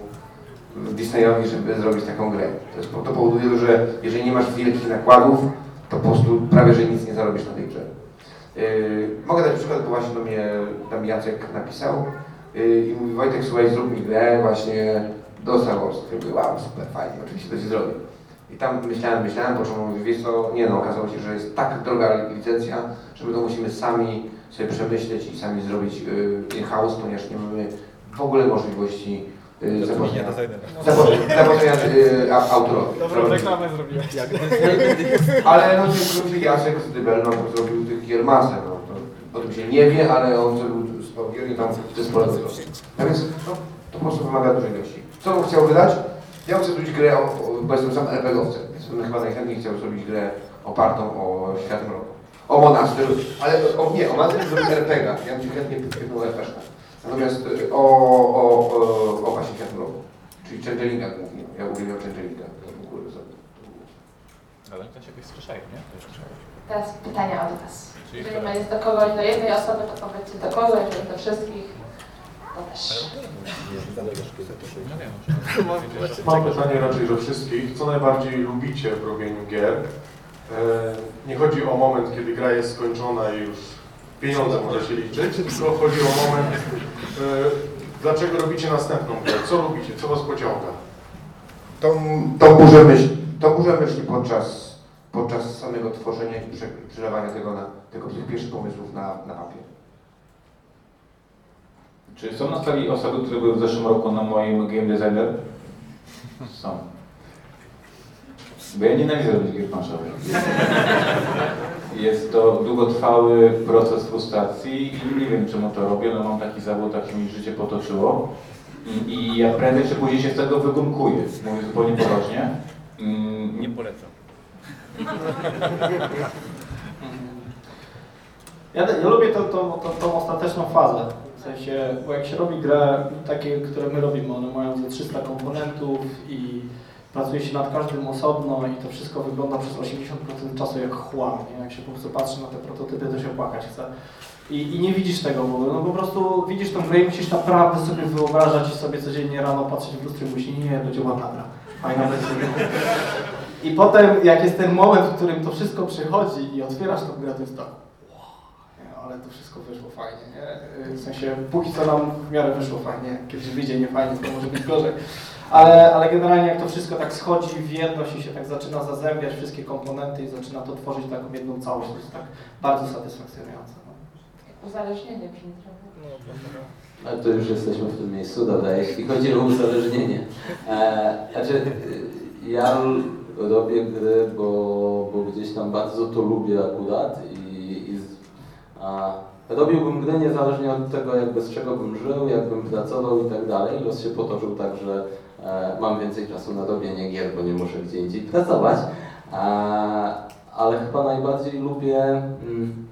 Disneyowi, żeby zrobić taką grę. To, jest, to powoduje, że jeżeli nie masz wielkich nakładów, to po prostu prawie, że nic nie zarobisz na tej grze. Yy, mogę dać przykład, bo właśnie do mnie tam Jacek napisał yy, i mówi Wojtek, słuchaj, zrób mi grę właśnie do Star Wars. Ja mówię, wow, super, fajnie, oczywiście to się zrobi. I tam myślałem, myślałem, po czym mówię, wiesz co, nie no, okazało się, że jest tak droga licencja, że my to musimy sami sobie przemyśleć i sami zrobić yy, in-house, ponieważ nie mamy w ogóle możliwości yy, zapłacenia, zapłacenia, zapłacenia yy, a- autorowi. Dobrą reklamę zrobiłeś. Ale no w Jacek z Dybel no, zrobił tych gier masę, no, to, o tym się nie wie, ale on zrobił sporo gier i tam to jest pole wzrostu. A więc no, to po prostu wymaga dużej ilości. Co bym chciał wydać? Ja chcę zrobić grę, o, bo jestem sam RPGowcem, więc bym chyba najchętniej chciał zrobić grę opartą o Świat Mroku. O Monaster, ale o, nie, o Monaster zrobić RPG, ja bym się chętnie pyknął RPG. Natomiast y, o, o, o, o właśnie Kernelu, czyli changelingach głównie. Ja uwielbiam changelinga. to w ogóle za- Ale się jakoś strzeszają, nie? Teraz pytania od Was. Czyli Jeżeli jest do kogoś, do jednej osoby, to powiedzcie do kogo, jeżeli do wszystkich, to też. No wiem, Mam pytanie raczej do wszystkich. Co najbardziej lubicie w robieniu gier? E, Nie chodzi o moment, kiedy gra jest skończona i już pieniądze może się liczyć, tylko chodzi o moment, e, dlaczego robicie następną grę? Co lubicie? Co Was pociąga? Tą, tą burzę myśli, tą burzę myśli podczas, podczas samego tworzenia i prze, przelewania tego na, tego, tych pierwszych pomysłów na, na papier. Czy są na sali osoby, które były w zeszłym roku na moim Game Designer? Są. Bo ja nienawidzę robić gier planszowych. Jest to długotrwały proces frustracji i nie wiem czemu to robię, no mam taki zawód, tak mi życie potoczyło. I, i ja prędzej czy później się z tego wygumkuję, mówię zupełnie poważnie. Mm, Nie polecam. Ja, ja lubię tą, tą, tą, tą ostateczną fazę. Sensie, bo jak się robi grę, takie, które my robimy, one mają ze 300 komponentów i pracuje się nad każdym osobno i to wszystko wygląda przez 80% czasu jak chłam. Nie? Jak się po prostu patrzy na te prototypy, to się płakać chce. I, I nie widzisz tego w ogóle, no po prostu widzisz tą grę i musisz naprawdę sobie wyobrażać i sobie codziennie rano patrzeć w lustro i myśleć, nie, będzie ładna gra, fajna będzie. I potem, jak jest ten moment, w którym to wszystko przychodzi i otwierasz tą grę, to jest tak, nie, ale to wszystko wyszło fajnie, nie? W sensie, póki co nam w miarę wyszło fajnie, kiedyś wyjdzie nie fajnie, to może być gorzej. Ale, ale generalnie jak to wszystko tak schodzi w jedność i się tak zaczyna zazębiać wszystkie komponenty i zaczyna to tworzyć taką jedną całość, to jest tak bardzo satysfakcjonujące. No. Uzależnienie brzmi trochę. Ale to już jesteśmy w tym miejscu, dobra, jeśli chodzi o uzależnienie. E, znaczy, y, ja robię gry, bo, bo gdzieś tam bardzo to lubię akurat i, robiłbym gry niezależnie od tego, jakby z czego bym żył, jakbym pracował i tak dalej. Los się potoczył tak, że e, mam więcej czasu na robienie gier, bo nie muszę gdzie indziej pracować. Ale chyba najbardziej lubię mm,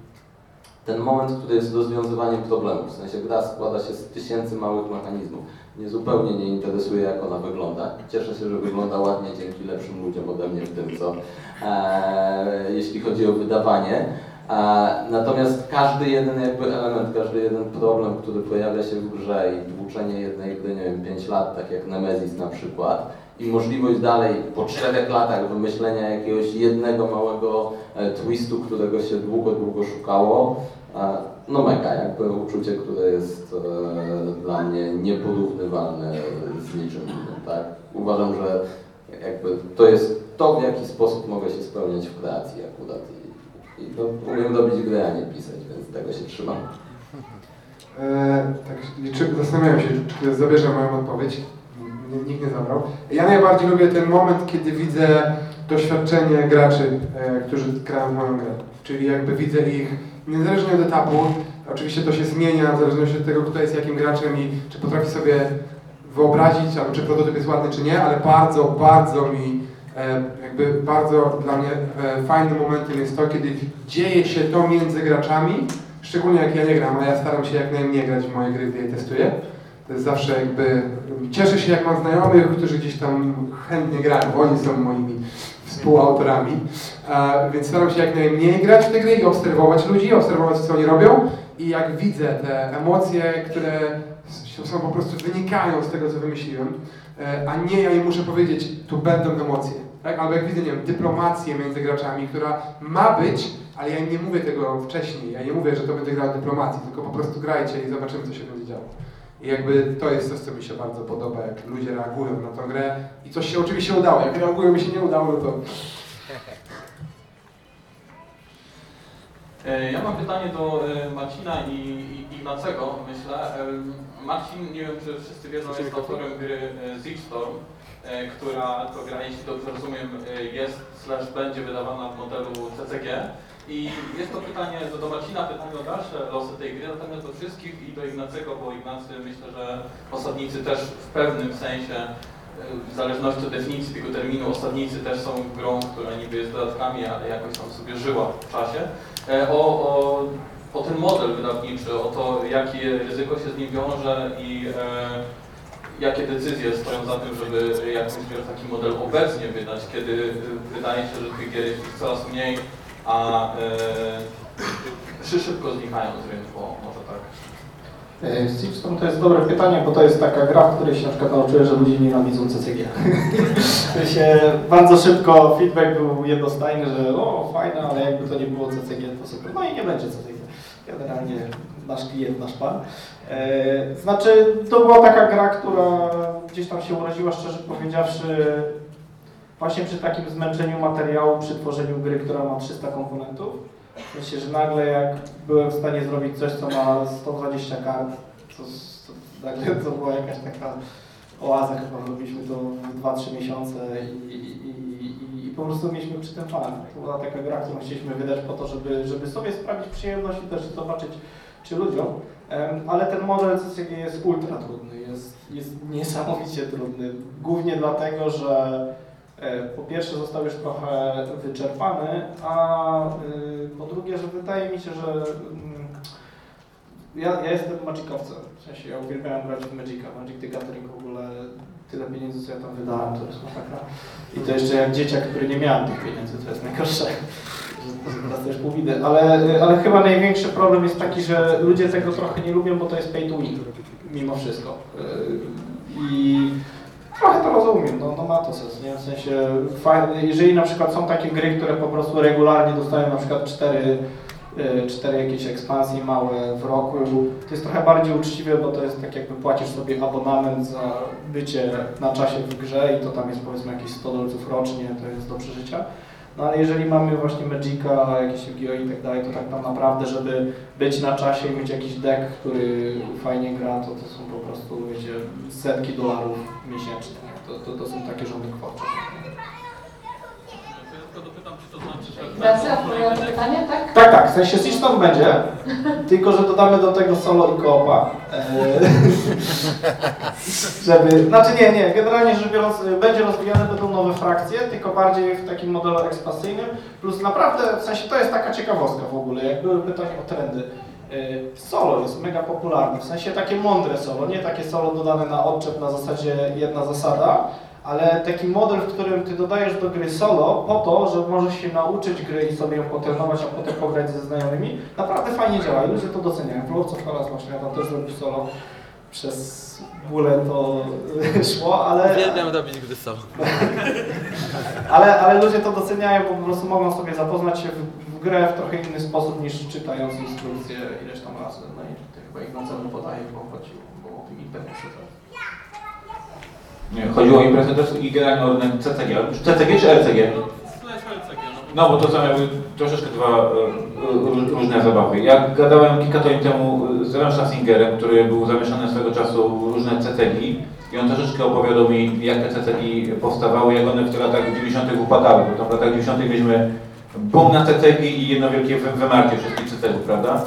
ten moment, który jest rozwiązywaniem problemów. W sensie gra składa się z tysięcy małych mechanizmów. Mnie zupełnie nie interesuje, jak ona wygląda. Cieszę się, że wygląda ładnie dzięki lepszym ludziom ode mnie w tym, co e, jeśli chodzi o wydawanie. Natomiast każdy jeden jakby element, każdy jeden problem, który pojawia się w grze i tłuczenie jednej gry, nie wiem, 5 lat, tak jak Nemesis na przykład, i możliwość dalej po czterech latach wymyślenia jakiegoś jednego małego e, twistu, którego się długo, długo szukało, e, no mega, jakby uczucie, które jest e, dla mnie nieporównywalne z niczym innym, tak? Uważam, że jakby to jest to, w jaki sposób mogę się spełniać w kreacji akurat i, no, umiem robić gry, a nie pisać, więc tego się trzymam. E, tak liczy, zastanawiam się, czy zabierze moją odpowiedź. Nikt nie zabrał. Ja najbardziej lubię ten moment, kiedy widzę doświadczenie graczy, e, którzy grają w moją grę. Czyli jakby widzę ich niezależnie od etapu. Oczywiście to się zmienia w zależności od tego, kto jest jakim graczem i czy potrafi sobie wyobrazić, albo czy prototyp jest ładny, czy nie, ale bardzo, bardzo mi, jakby bardzo dla mnie e, fajnym momentem jest to, kiedy dzieje się to między graczami, szczególnie jak ja nie gram, a ja staram się jak najmniej grać w moje gry, gdy je testuję. To jest zawsze jakby, cieszę się jak mam znajomych, którzy gdzieś tam chętnie grają, bo oni są moimi współautorami, a, więc staram się jak najmniej grać w te gry i obserwować ludzi, obserwować co oni robią i jak widzę te emocje, które są po prostu wynikają z tego, co wymyśliłem, e, a nie ja im muszę powiedzieć, tu będą emocje. Tak? Albo jak widzę, nie wiem, dyplomację między graczami, która ma być, ale ja im nie mówię tego wcześniej, ja nie mówię, że to będzie gra dyplomacji, tylko po prostu grajcie i zobaczymy, co się będzie działo. I jakby to jest coś, co mi się bardzo podoba, jak ludzie reagują na tą grę i coś się oczywiście udało. Jak reagują mi się nie udało, no to E, Ja mam pytanie do e, Marcina i i Ignacego, myślę. Marcin, nie wiem czy wszyscy wiedzą, jest autorem gry e, Siege Storm, e, która to gra, jeśli dobrze rozumiem, e, jest slash będzie wydawana w modelu CCG. I jest to pytanie do Marcina, pytanie o dalsze losy tej gry, natomiast do wszystkich i do Ignacego, bo Ignacy myślę, że osadnicy też w pewnym sensie w zależności od definicji tego terminu, osadnicy też są grą, która niby jest dodatkami, ale jakoś tam sobie żyła w czasie. O, o o ten model wydawniczy, o to, jakie ryzyko się z nim wiąże i e, jakie decyzje stoją za tym, żeby jakąś taki model obecnie wydać, kiedy e, wydaje się, że tych gier jest coraz mniej, a e, szybko znikają z rynku, może tak. Silverstone to jest dobre pytanie, bo to jest taka gra, w której się na przykład nauczyłem, że ludzie nienawidzą CCG. się bardzo szybko feedback był jednostajny, że o fajne, ale jakby to nie było CCG, to super. No i nie będzie CCG. Generalnie nasz klient, nasz pan. E, znaczy, to była taka gra, która gdzieś tam się urodziła, szczerze powiedziawszy, właśnie przy takim zmęczeniu materiału, przy tworzeniu gry, która ma 300 komponentów w sensie, że nagle jak byłem w stanie zrobić coś, co ma 120 kart, to, to nagle to była jakaś taka oaza, chyba robiliśmy to w 2-3 miesiące i, po prostu mieliśmy przy tym fan. To była taka gra, którą chcieliśmy wydać po to, żeby, żeby sobie sprawić przyjemność i też zobaczyć, czy ludziom. Ale ten model CCG jest ultra trudny, jest, jest niesamowicie trudny. Głównie dlatego, że E, po pierwsze został już trochę wyczerpany, a y, po drugie, że wydaje mi się, że mm, ja, ja jestem magicowcem, w sensie ja uwielbiałem grać w Magica, Magic the Gathering w ogóle tyle pieniędzy, co ja tam wydałem, to jest masakra. I to jeszcze jak dzieciak, który nie miałem tych pieniędzy, to jest najgorsze. Teraz też pół widy. Ale, ale chyba największy problem jest taki, że ludzie tego trochę nie lubią, bo to jest pay to win, mimo wszystko. Y, I trochę to rozumiem, no, no ma to sens, nie? W sensie, jeżeli na przykład są takie gry, które po prostu regularnie dostają na przykład cztery, cztery jakieś ekspansje małe w roku, to jest trochę bardziej uczciwe, bo to jest tak jakby płacisz sobie abonament za bycie na czasie w grze i to tam jest powiedzmy jakieś 100 dolców rocznie, to jest do przeżycia. No ale jeżeli mamy właśnie Magica, jakieś Yu-Gi-Oh i tak dalej, to tak tam naprawdę, żeby być na czasie i mieć jakiś deck, który fajnie gra, to to są po prostu, wiecie, setki dolarów miesięcznie. To, to, to są takie rządy kwoty. Gracja, odpowiada na pytanie, tak? Tak, tak, w sensie Seashton będzie, tylko że dodamy do tego solo i koopa. Eee, żeby, znaczy nie, nie, generalnie rzecz biorąc będzie rozwijane, będą nowe frakcje, tylko bardziej w takim modelu ekspasyjnym, plus naprawdę, w sensie to jest taka ciekawostka w ogóle, jak były pytania o trendy. Eee, solo jest mega popularne, w sensie takie mądre solo, nie takie solo dodane na odczep na zasadzie jedna zasada, ale taki model, w którym ty dodajesz do gry solo po to, że możesz się nauczyć gry i sobie ją potrenować, a potem pograć ze znajomymi, naprawdę fajnie działa i ludzie to doceniają. W Lords of właśnie ja tam też zrobił solo, przez bóle to szło, ale... Uwielbiam robić gry solo. ale, ale ludzie to doceniają, bo po prostu mogą sobie zapoznać się w, w grę w trochę inny sposób niż czytając instrukcję ileś tam razy. No i chyba Ignacy podaje, bo chodziło, bo o tym imperium nie, chodziło o imprezę też i generalnie o CCG. CCG czy LCG? No bo to są jakby troszeczkę dwa e, różne zabawy. Ja gadałem kilka tygodni temu z Ren Schlessingerem, który był zamieszany swego czasu w różne CCG i on troszeczkę opowiadał mi, jak te CCG powstawały, jak one w latach 90. upadały, bo tam w latach 90. mieliśmy boom na CCG i jedno wielkie wymarcie wszystkich CCG, prawda?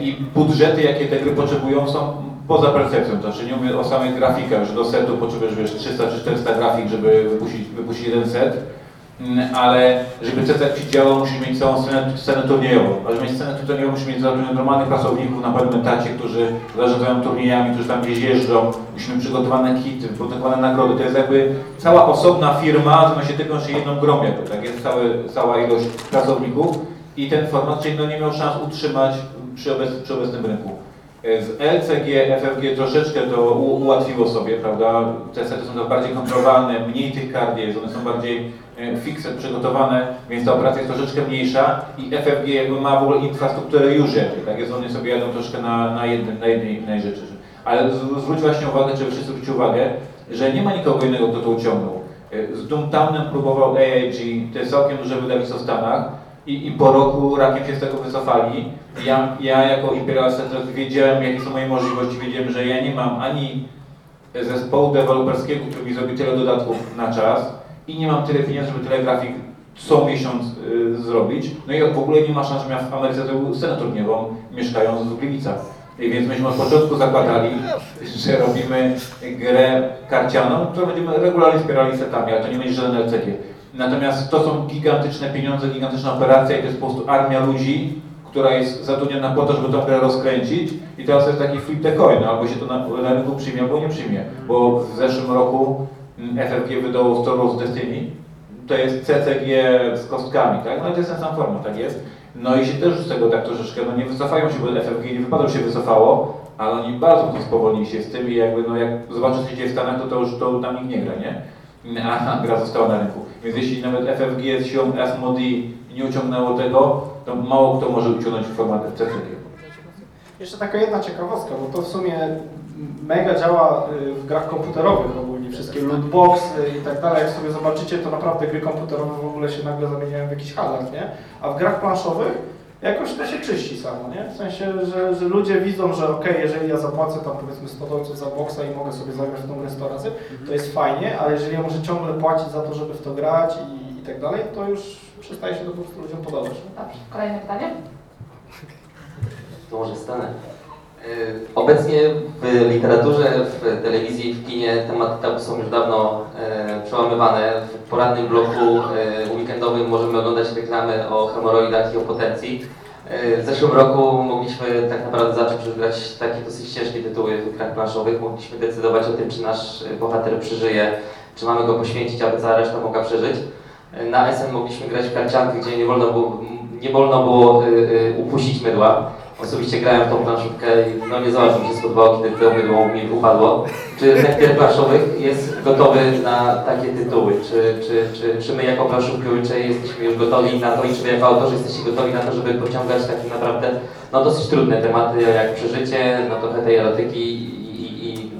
I budżety, jakie te gry potrzebują, są poza percepcją, to znaczy nie mówię o samych grafikach, że do setu potrzebujesz wiesz, 300 czy 400 grafik, żeby wypuścić, wypuścić jeden set, mm, ale żeby ci działał, musisz mieć całą scenę, scenę turniejową. A żeby mieć scenę turniejową, musisz mieć normalnych pracowników na pewnym etacie, którzy zarządzają turniejami, którzy tam gdzieś jeżdżą, musimy przygotowane kity, przygotowane nagrody. To jest jakby cała osobna firma, zajmuje się tylko jedną grą, tak? Jest cały, cała ilość pracowników i ten format, czyli no nie miał szans utrzymać przy, obec, przy obecnym rynku. Z LCG, FFG troszeczkę to ułatwiło sobie, prawda? Te sety są bardziej kontrolowane, mniej tych kart jest, one są bardziej e, fixe przygotowane, więc ta operacja jest troszeczkę mniejsza i FFG jakby ma w ogóle infrastrukturę już jakby, tak jest, one sobie jadą troszkę na, na, jednym, na jednej, rzeczy. Ale zwróć właśnie uwagę, czy wszyscy zwróćcie uwagę, że nie ma nikogo innego, kto to uciągnął. E, z Doomtownem próbował AIG, to jest całkiem duże wydawnictwo w Stanach, i, i po roku rakiem się z tego wycofali. Ja, ja jako Imperial Center wiedziałem, jakie są moje możliwości, wiedziałem, że ja nie mam ani zespołu deweloperskiego, który mi zrobi tyle dodatków na czas i nie mam tyle pieniędzy, żeby tyle grafik co miesiąc y, zrobić. No i w ogóle nie ma szans, żebym ja w Ameryce zrobił scenę turniejową, mieszkając w Gliwicach. I więc myśmy od początku zakładali, że robimy grę karcianą, którą będziemy regularnie wspierali setami, ale to nie będzie żaden LCG. Natomiast to są gigantyczne pieniądze, gigantyczna operacja i to jest po prostu armia ludzi, która jest zatrudniona po to, żeby tą grę rozkręcić i teraz jest taki flip the coin, albo się to na, na rynku przyjmie, albo nie przyjmie, bo w zeszłym roku mm, FFG wydało Star Wars Destiny, to jest CCG z kostkami, tak? No to jest ten sam format, tak jest. No i się też z tego tak troszeczkę, no nie wycofają się, bo FFG nie wypadło się wycofało, ale oni bardzo spowolnili się z tym i jakby no jak zobaczysz co się dzieje w Stanach, to, to już to tam nikt nie gra, nie? A gra została na rynku. Więc jeśli nawet FFG z siłą Asmodee nie uciągnęło tego, to mało kto może uciągnąć format CCG. Jeszcze taka jedna ciekawostka, bo to w sumie mega działa y, w grach komputerowych ogólnie, wszystkie lootboxy i tak dalej. Jak sobie zobaczycie, to naprawdę gry komputerowe w ogóle się nagle zamieniają w jakiś hazard, nie? A w grach planszowych jakoś to się czyści samo, nie? W sensie, że, że ludzie widzą, że ok, jeżeli ja zapłacę tam powiedzmy 100 dolców za boksa i mogę sobie zagrać w tą grę 100 razy, to jest fajnie, ale jeżeli ja muszę ciągle płacić za to, żeby w to grać i, i tak dalej, to już przestaje się to po prostu ludziom podobać. Dobrze, kolejne pytanie? To może stanę. Y, Obecnie w literaturze, w telewizji, w kinie tematy tabu są już dawno e, przełamywane. W porannym bloku e, weekendowym możemy oglądać reklamy o hemoroidach i o potencji. E, w zeszłym roku mogliśmy tak naprawdę zacząć grać takie dosyć ciężkie tytuły w grach planszowych. Mogliśmy decydować o tym, czy nasz bohater przeżyje, czy mamy go poświęcić, aby cała reszta mogła przeżyć. Na SN mogliśmy grać w karcianki, gdzie nie wolno było, nie wolno było y, y, upuścić mydła. Osobiście grałem w tą planszówkę i no nie mi się spodobało, kiedy to mydło mi upadło. Czy gier planszowych jest gotowy na takie tytuły? Czy, czy, czy, czy my jako planszówkowicze jesteśmy już gotowi na to i czy wy jako autorzy jesteście gotowi na to, żeby pociągać takie naprawdę no, dosyć trudne tematy jak przeżycie, no trochę tej erotyki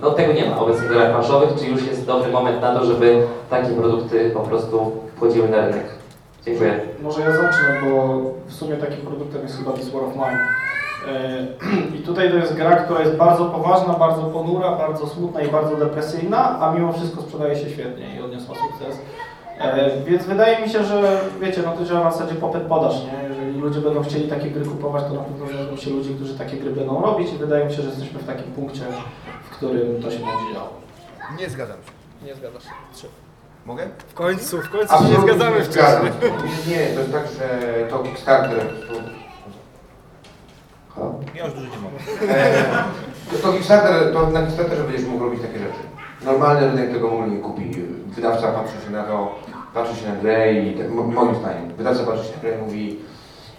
no tego nie ma obecnie w grach planszowych. Czy już jest dobry moment na to, żeby takie produkty po prostu wchodziły na rynek? Dziękuję. Może ja zacznę, bo w sumie takim produktem jest chyba This War of Mine. E, I tutaj to jest gra, która jest bardzo poważna, bardzo ponura, bardzo smutna i bardzo depresyjna, a mimo wszystko sprzedaje się świetnie i odniosła sukces. E, Więc wydaje mi się, że wiecie, no to działa na zasadzie popyt-podaż, nie? Jeżeli ludzie będą chcieli takie gry kupować, to na pewno znajdą się ludzie, którzy takie gry będą robić i wydaje mi się, że jesteśmy w takim punkcie, w którym to się będzie działo. Nie zgadzam się. Nie zgadzasz się. Trzy. Mogę? W końcu, w końcu się Absolutnie zgadzamy nie zgadzam. wcześniej. Nie, nie, to jest tak, że to Kickstarter... Halo? Ja już dużo nie mogę. E, to, to Kickstarter, to na Kickstarterze będziesz mógł robić takie rzeczy. Normalny rynek tego w ogóle nie kupi. Wydawca patrzy się na to, patrzy się na grę i tak, mo- moim zdaniem, wydawca patrzy się na grę i mówi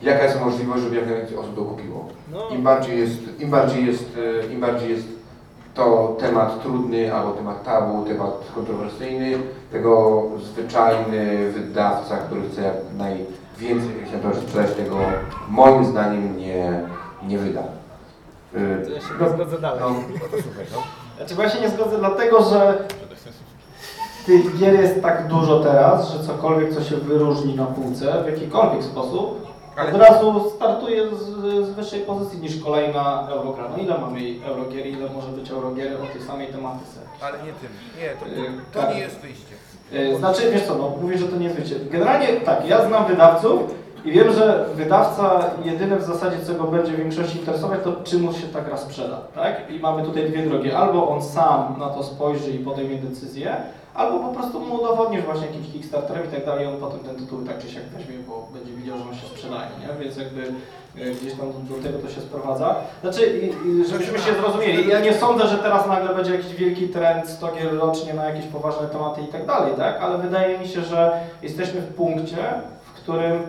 jaka jest możliwość, żeby jak najwięcej osób to kupiło. No. Im bardziej jest, im bardziej jest, e, im bardziej jest to temat trudny albo temat tabu, temat kontrowersyjny, tego zwyczajny wydawca, który chce jak najwięcej egzemplarzy sprzedać, tego moim zdaniem nie, nie wyda. Y, To ja się no, nie zgodzę dalej. No, no to no. Znaczy się nie zgodzę dlatego, że tych gier jest tak dużo teraz, że cokolwiek, co się wyróżni na półce w jakikolwiek sposób, Ale- od razu startuje z, z wyższej pozycji niż kolejna Eurogra. No ile mamy Eurogier, ile może być Eurogier o tej samej tematyce? Ale nie tym. Nie, to, Y, to tak. nie jest wyjście. Yy, Znaczy, wiesz co, no mówię, że to nie jest. Generalnie tak, ja znam wydawców i wiem, że wydawca jedyne w zasadzie, co go będzie w większości interesować, to czy mu się ta gra sprzeda, tak? I mamy tutaj dwie drogi. Albo on sam na to spojrzy i podejmie decyzję, albo po prostu mu udowodnisz właśnie jakimś Kickstarterem i tak dalej, on potem ten tytuł tak czy siak weźmie, bo będzie widział, że on się sprzedaje, nie? Więc jakby gdzieś tam do tego to się sprowadza. Znaczy, żebyśmy się zrozumieli, ja nie sądzę, że teraz nagle będzie jakiś wielki trend 100 gier rocznie na jakieś poważne tematy i tak dalej, tak? Ale wydaje mi się, że jesteśmy w punkcie, w którym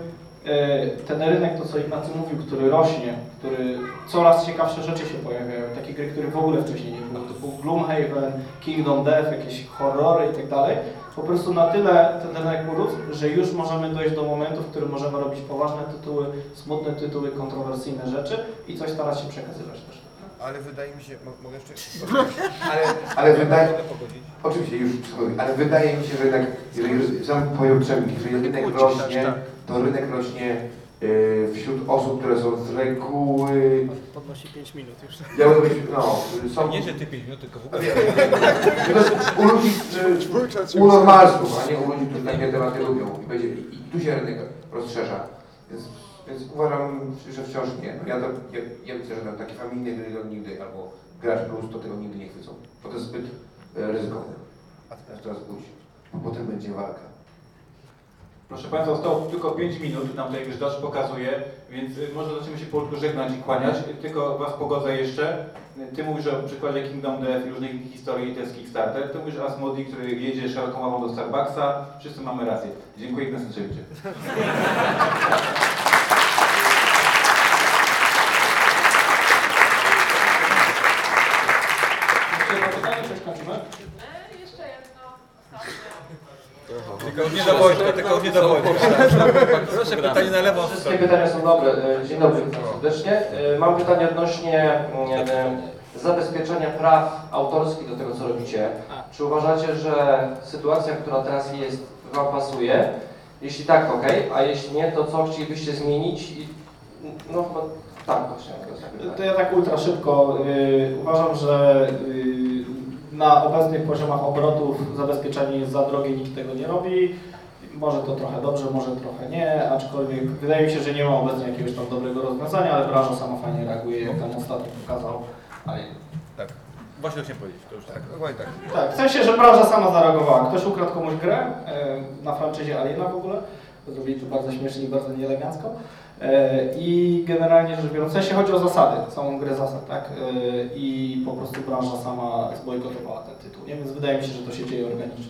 e, ten rynek, to co Ignacy mówił, który rośnie, który coraz ciekawsze rzeczy się pojawiają, takie gry, których w ogóle wcześniej nie było, typu Gloomhaven, Kingdom Death, jakieś horrory i tak dalej, po prostu na tyle ten rynek urósł, że już możemy dojść do momentu, w którym możemy robić poważne tytuły, smutne tytuły, kontrowersyjne rzeczy i coś starać się przekazywać też. Ale wydaje mi się, mo- mogę jeszcze... Ale, ale wydaje... Oczywiście, już ale wydaje mi się, że jednak, jeżeli sam Przemik, jeżeli rynek rośnie, to rynek rośnie wśród osób, które są z reguły... Podnosi 5 minut już. Ja bym no, są... Nie, że ty 5 minut, tylko w ogóle. U ludzi, y, u normalsów, a nie u ludzi, którzy takie tematy lubią. I, będzie, i, tu się rynek rozszerza. Więc, więc uważam, że wciąż nie. No ja, to, ja, ja widzę, że tam takie familijne gry to nigdy, albo gracz plus, to tego nigdy nie chwycą. Bo to jest zbyt ryzykowne. A teraz teraz pójść, bo potem będzie walka. Proszę Państwa, zostało tylko 5 minut, nam tutaj już Dasz pokazuje, więc y, może zaczniemy się powolutku żegnać i kłaniać. Tylko Was pogodzę jeszcze. Ty mówisz o przykładzie Kingdom Death i różnych historii, to jest Kickstarter. Ty mówisz o Asmodi, który jedzie szeroką ławą do Starbucksa. Wszyscy mamy rację. Dziękuję Ignacy Trzewicz. Jeszcze jedno pytanie, jedno. Tylko nie do Wojtka, tylko nie do Wojtka. Proszę, pytanie na lewo. Wszystkie pytania są dobre. E, Dzień dobry, witam serdecznie. E, Mam pytanie odnośnie e, zabezpieczenia praw autorskich do tego, co robicie. Czy uważacie, że sytuacja, która teraz jest, Wam pasuje? Jeśli tak, ok, a jeśli nie, to co chcielibyście zmienić? I, no chyba tak właśnie. to ja tak ultra szybko. y, uważam, że na obecnych poziomach obrotów zabezpieczenie jest za drogie, nikt tego nie robi. Może to trochę dobrze, może trochę nie, aczkolwiek wydaje mi się, że nie ma obecnie jakiegoś tam dobrego rozwiązania, ale branża sama fajnie reaguje, jak tam ostatnio pokazał. Ale... Tak. Właśnie chciałem powiedzieć, to już tak. Dokładnie tak. Tak, w sensie, że branża sama zareagowała. Ktoś ukradł komuś grę e, na franczyzie Aliena w ogóle. Zrobili to bardzo śmiesznie i bardzo nieelegancko. E, I generalnie rzecz biorąc, sensie chodzi o zasady, całą grę zasad, tak? E, I po prostu branża sama zbojkotowała ten tytuł, nie? Więc wydaje mi się, że to się dzieje organicznie.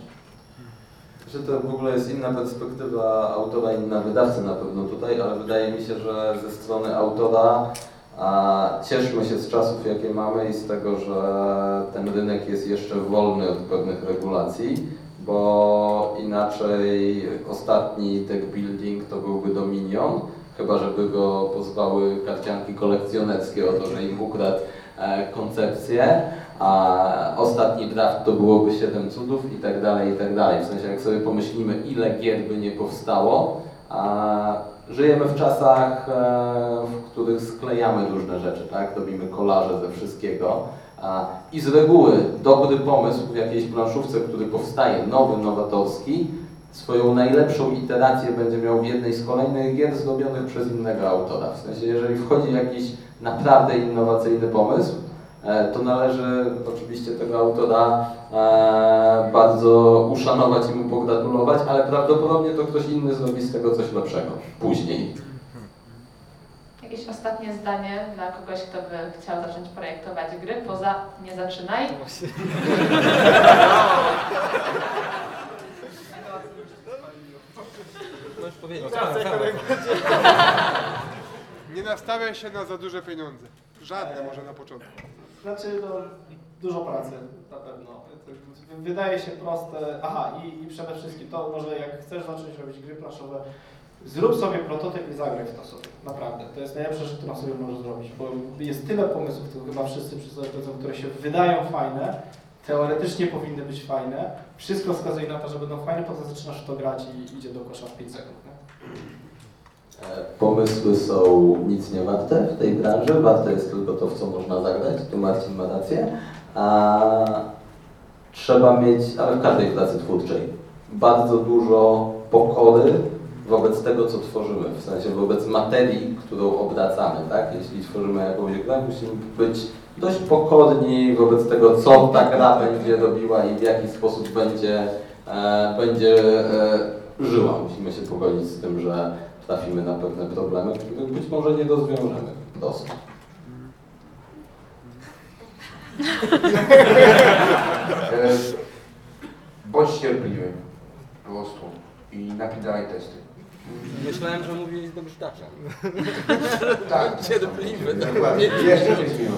Że to w ogóle jest inna perspektywa autora, inna wydawcy na pewno tutaj, ale wydaje mi się, że ze strony autora a, cieszmy się z czasów, jakie mamy i z tego, że ten rynek jest jeszcze wolny od pewnych regulacji, bo inaczej ostatni deck building to byłby Dominion, chyba żeby go pozwały karcianki kolekcjonerskie o to, że im ukradł e, koncepcję, a ostatni draft to byłoby 7 cudów i tak dalej, i tak dalej. W sensie jak sobie pomyślimy, ile gier by nie powstało, a żyjemy w czasach, e, w których sklejamy różne rzeczy, tak? Robimy kolaże ze wszystkiego. I z reguły dobry pomysł w jakiejś planszówce, który powstaje, nowy, nowatorski, swoją najlepszą iterację będzie miał w jednej z kolejnych gier zrobionych przez innego autora. W sensie, jeżeli wchodzi jakiś naprawdę innowacyjny pomysł, e, to należy oczywiście tego autora e, bardzo uszanować i mu pogratulować, ale prawdopodobnie to ktoś inny zrobi z tego coś lepszego później. Jakieś ostatnie zdanie dla kogoś, kto by chciał zacząć projektować gry, poza nie zaczynaj. Już powiedział. No, tak, tak. Nie nastawiaj się na za duże pieniądze. Żadne może na początku. Znaczy, no, dużo pracy na pewno. Wydaje się proste. Aha, i, i przede wszystkim to może jak chcesz zacząć robić gry planszowe, zrób sobie prototyp i zagraj w to sobie. Naprawdę. To jest najlepsza rzecz, którą sobie możesz zrobić, bo jest tyle pomysłów, które chyba wszyscy przyznają, które się wydają fajne, teoretycznie powinny być fajne. Wszystko wskazuje na to, że będą fajne, potem zaczynasz w to grać i idzie do kosza w 5 sekund. Nie? E, Pomysły są nic nie warte w tej branży, warte jest tylko to, w co można zagrać, tu Marcin ma rację. A trzeba mieć, ale w każdej pracy twórczej, bardzo dużo pokory wobec tego, co tworzymy, w sensie wobec materii, którą obracamy, tak? Jeśli tworzymy jakąś grę, musimy być dość pokorni wobec tego, co ta gra będzie robiła i w jaki sposób będzie, e, będzie e, żyła. Musimy się pogodzić z tym, że trafimy na pewne problemy, których być może nie rozwiążemy prosto. E, Bądź cierpliwy po prostu i napisaj testy. Myślałem, że mówili do brzydacza. Tak. Cierpliwy. Dokładnie. Jeszcze się zmieniło.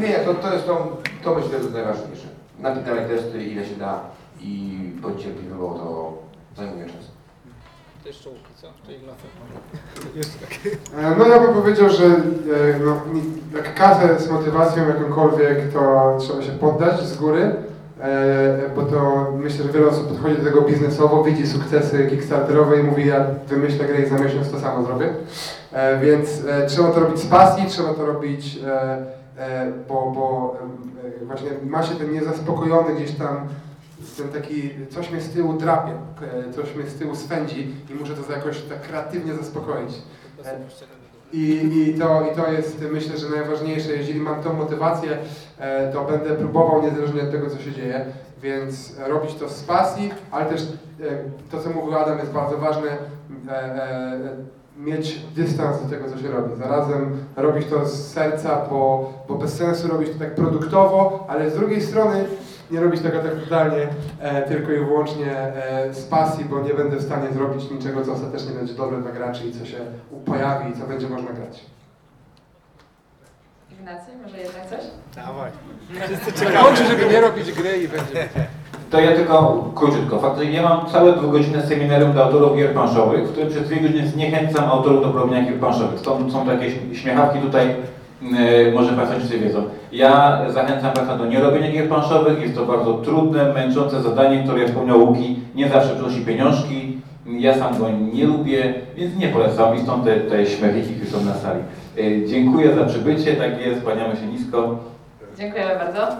Nie, to, to jest to, to myślę, że jest najważniejsze. Napisaj testy ile się da i bądź cierpliwy, bo to zajmuje czas. To jeszcze łuki, co? Czy Ignacy? Jeszcze tak. E, No ja bym powiedział, że e, no, jak kasę z motywacją jakąkolwiek, to trzeba się poddać z góry, bo to myślę, że wiele osób podchodzi do tego biznesowo, widzi sukcesy kickstarterowe i mówi ja wymyślę grę i za miesiąc to samo zrobię. E, Więc e, trzeba to robić z pasji, trzeba to robić, e, e, bo, bo e, właśnie ma się ten niezaspokojony gdzieś tam ten taki, coś mnie z tyłu drapie, e, coś mnie z tyłu swędzi i muszę to jakoś tak kreatywnie zaspokoić. E, I, i, to, I to jest myślę, że najważniejsze. Jeżeli mam tą motywację, e, to będę próbował niezależnie od tego, co się dzieje, więc robić to z pasji, ale też to co mówił Adam jest bardzo ważne, e, e, mieć dystans do tego, co się robi. Zarazem robić to z serca, bo, bo bez sensu robić to tak produktowo, ale z drugiej strony nie robić tego tak totalnie e, tylko i wyłącznie e, z pasji, bo nie będę w stanie zrobić niczego, co ostatecznie będzie dobre dla graczy i co się pojawi i co będzie można grać. Ignacy, może jednak coś? Dawaj. Wszyscy. Kończy, żeby nie robić gry i będzie. To ja tylko króciutko. Faktycznie ja mam całe dwugodzinne seminarium dla autorów gier planszowych, w którym przez dwie godziny zniechęcam autorów do robienia gier planszowych. Stąd są takie śmiechawki tutaj, może Państwo wszyscy wiedzą. Ja zachęcam Państwa do nierobienia gier planszowych. Jest to bardzo trudne, męczące zadanie, które jak wspomniał Łuki, nie zawsze przynosi pieniążki. Ja sam go nie lubię, więc nie polecam i stąd te, te śmiechniki, które są na sali. Yy, dziękuję za przybycie, tak jest, kłaniamy się nisko. Dziękujemy bardzo.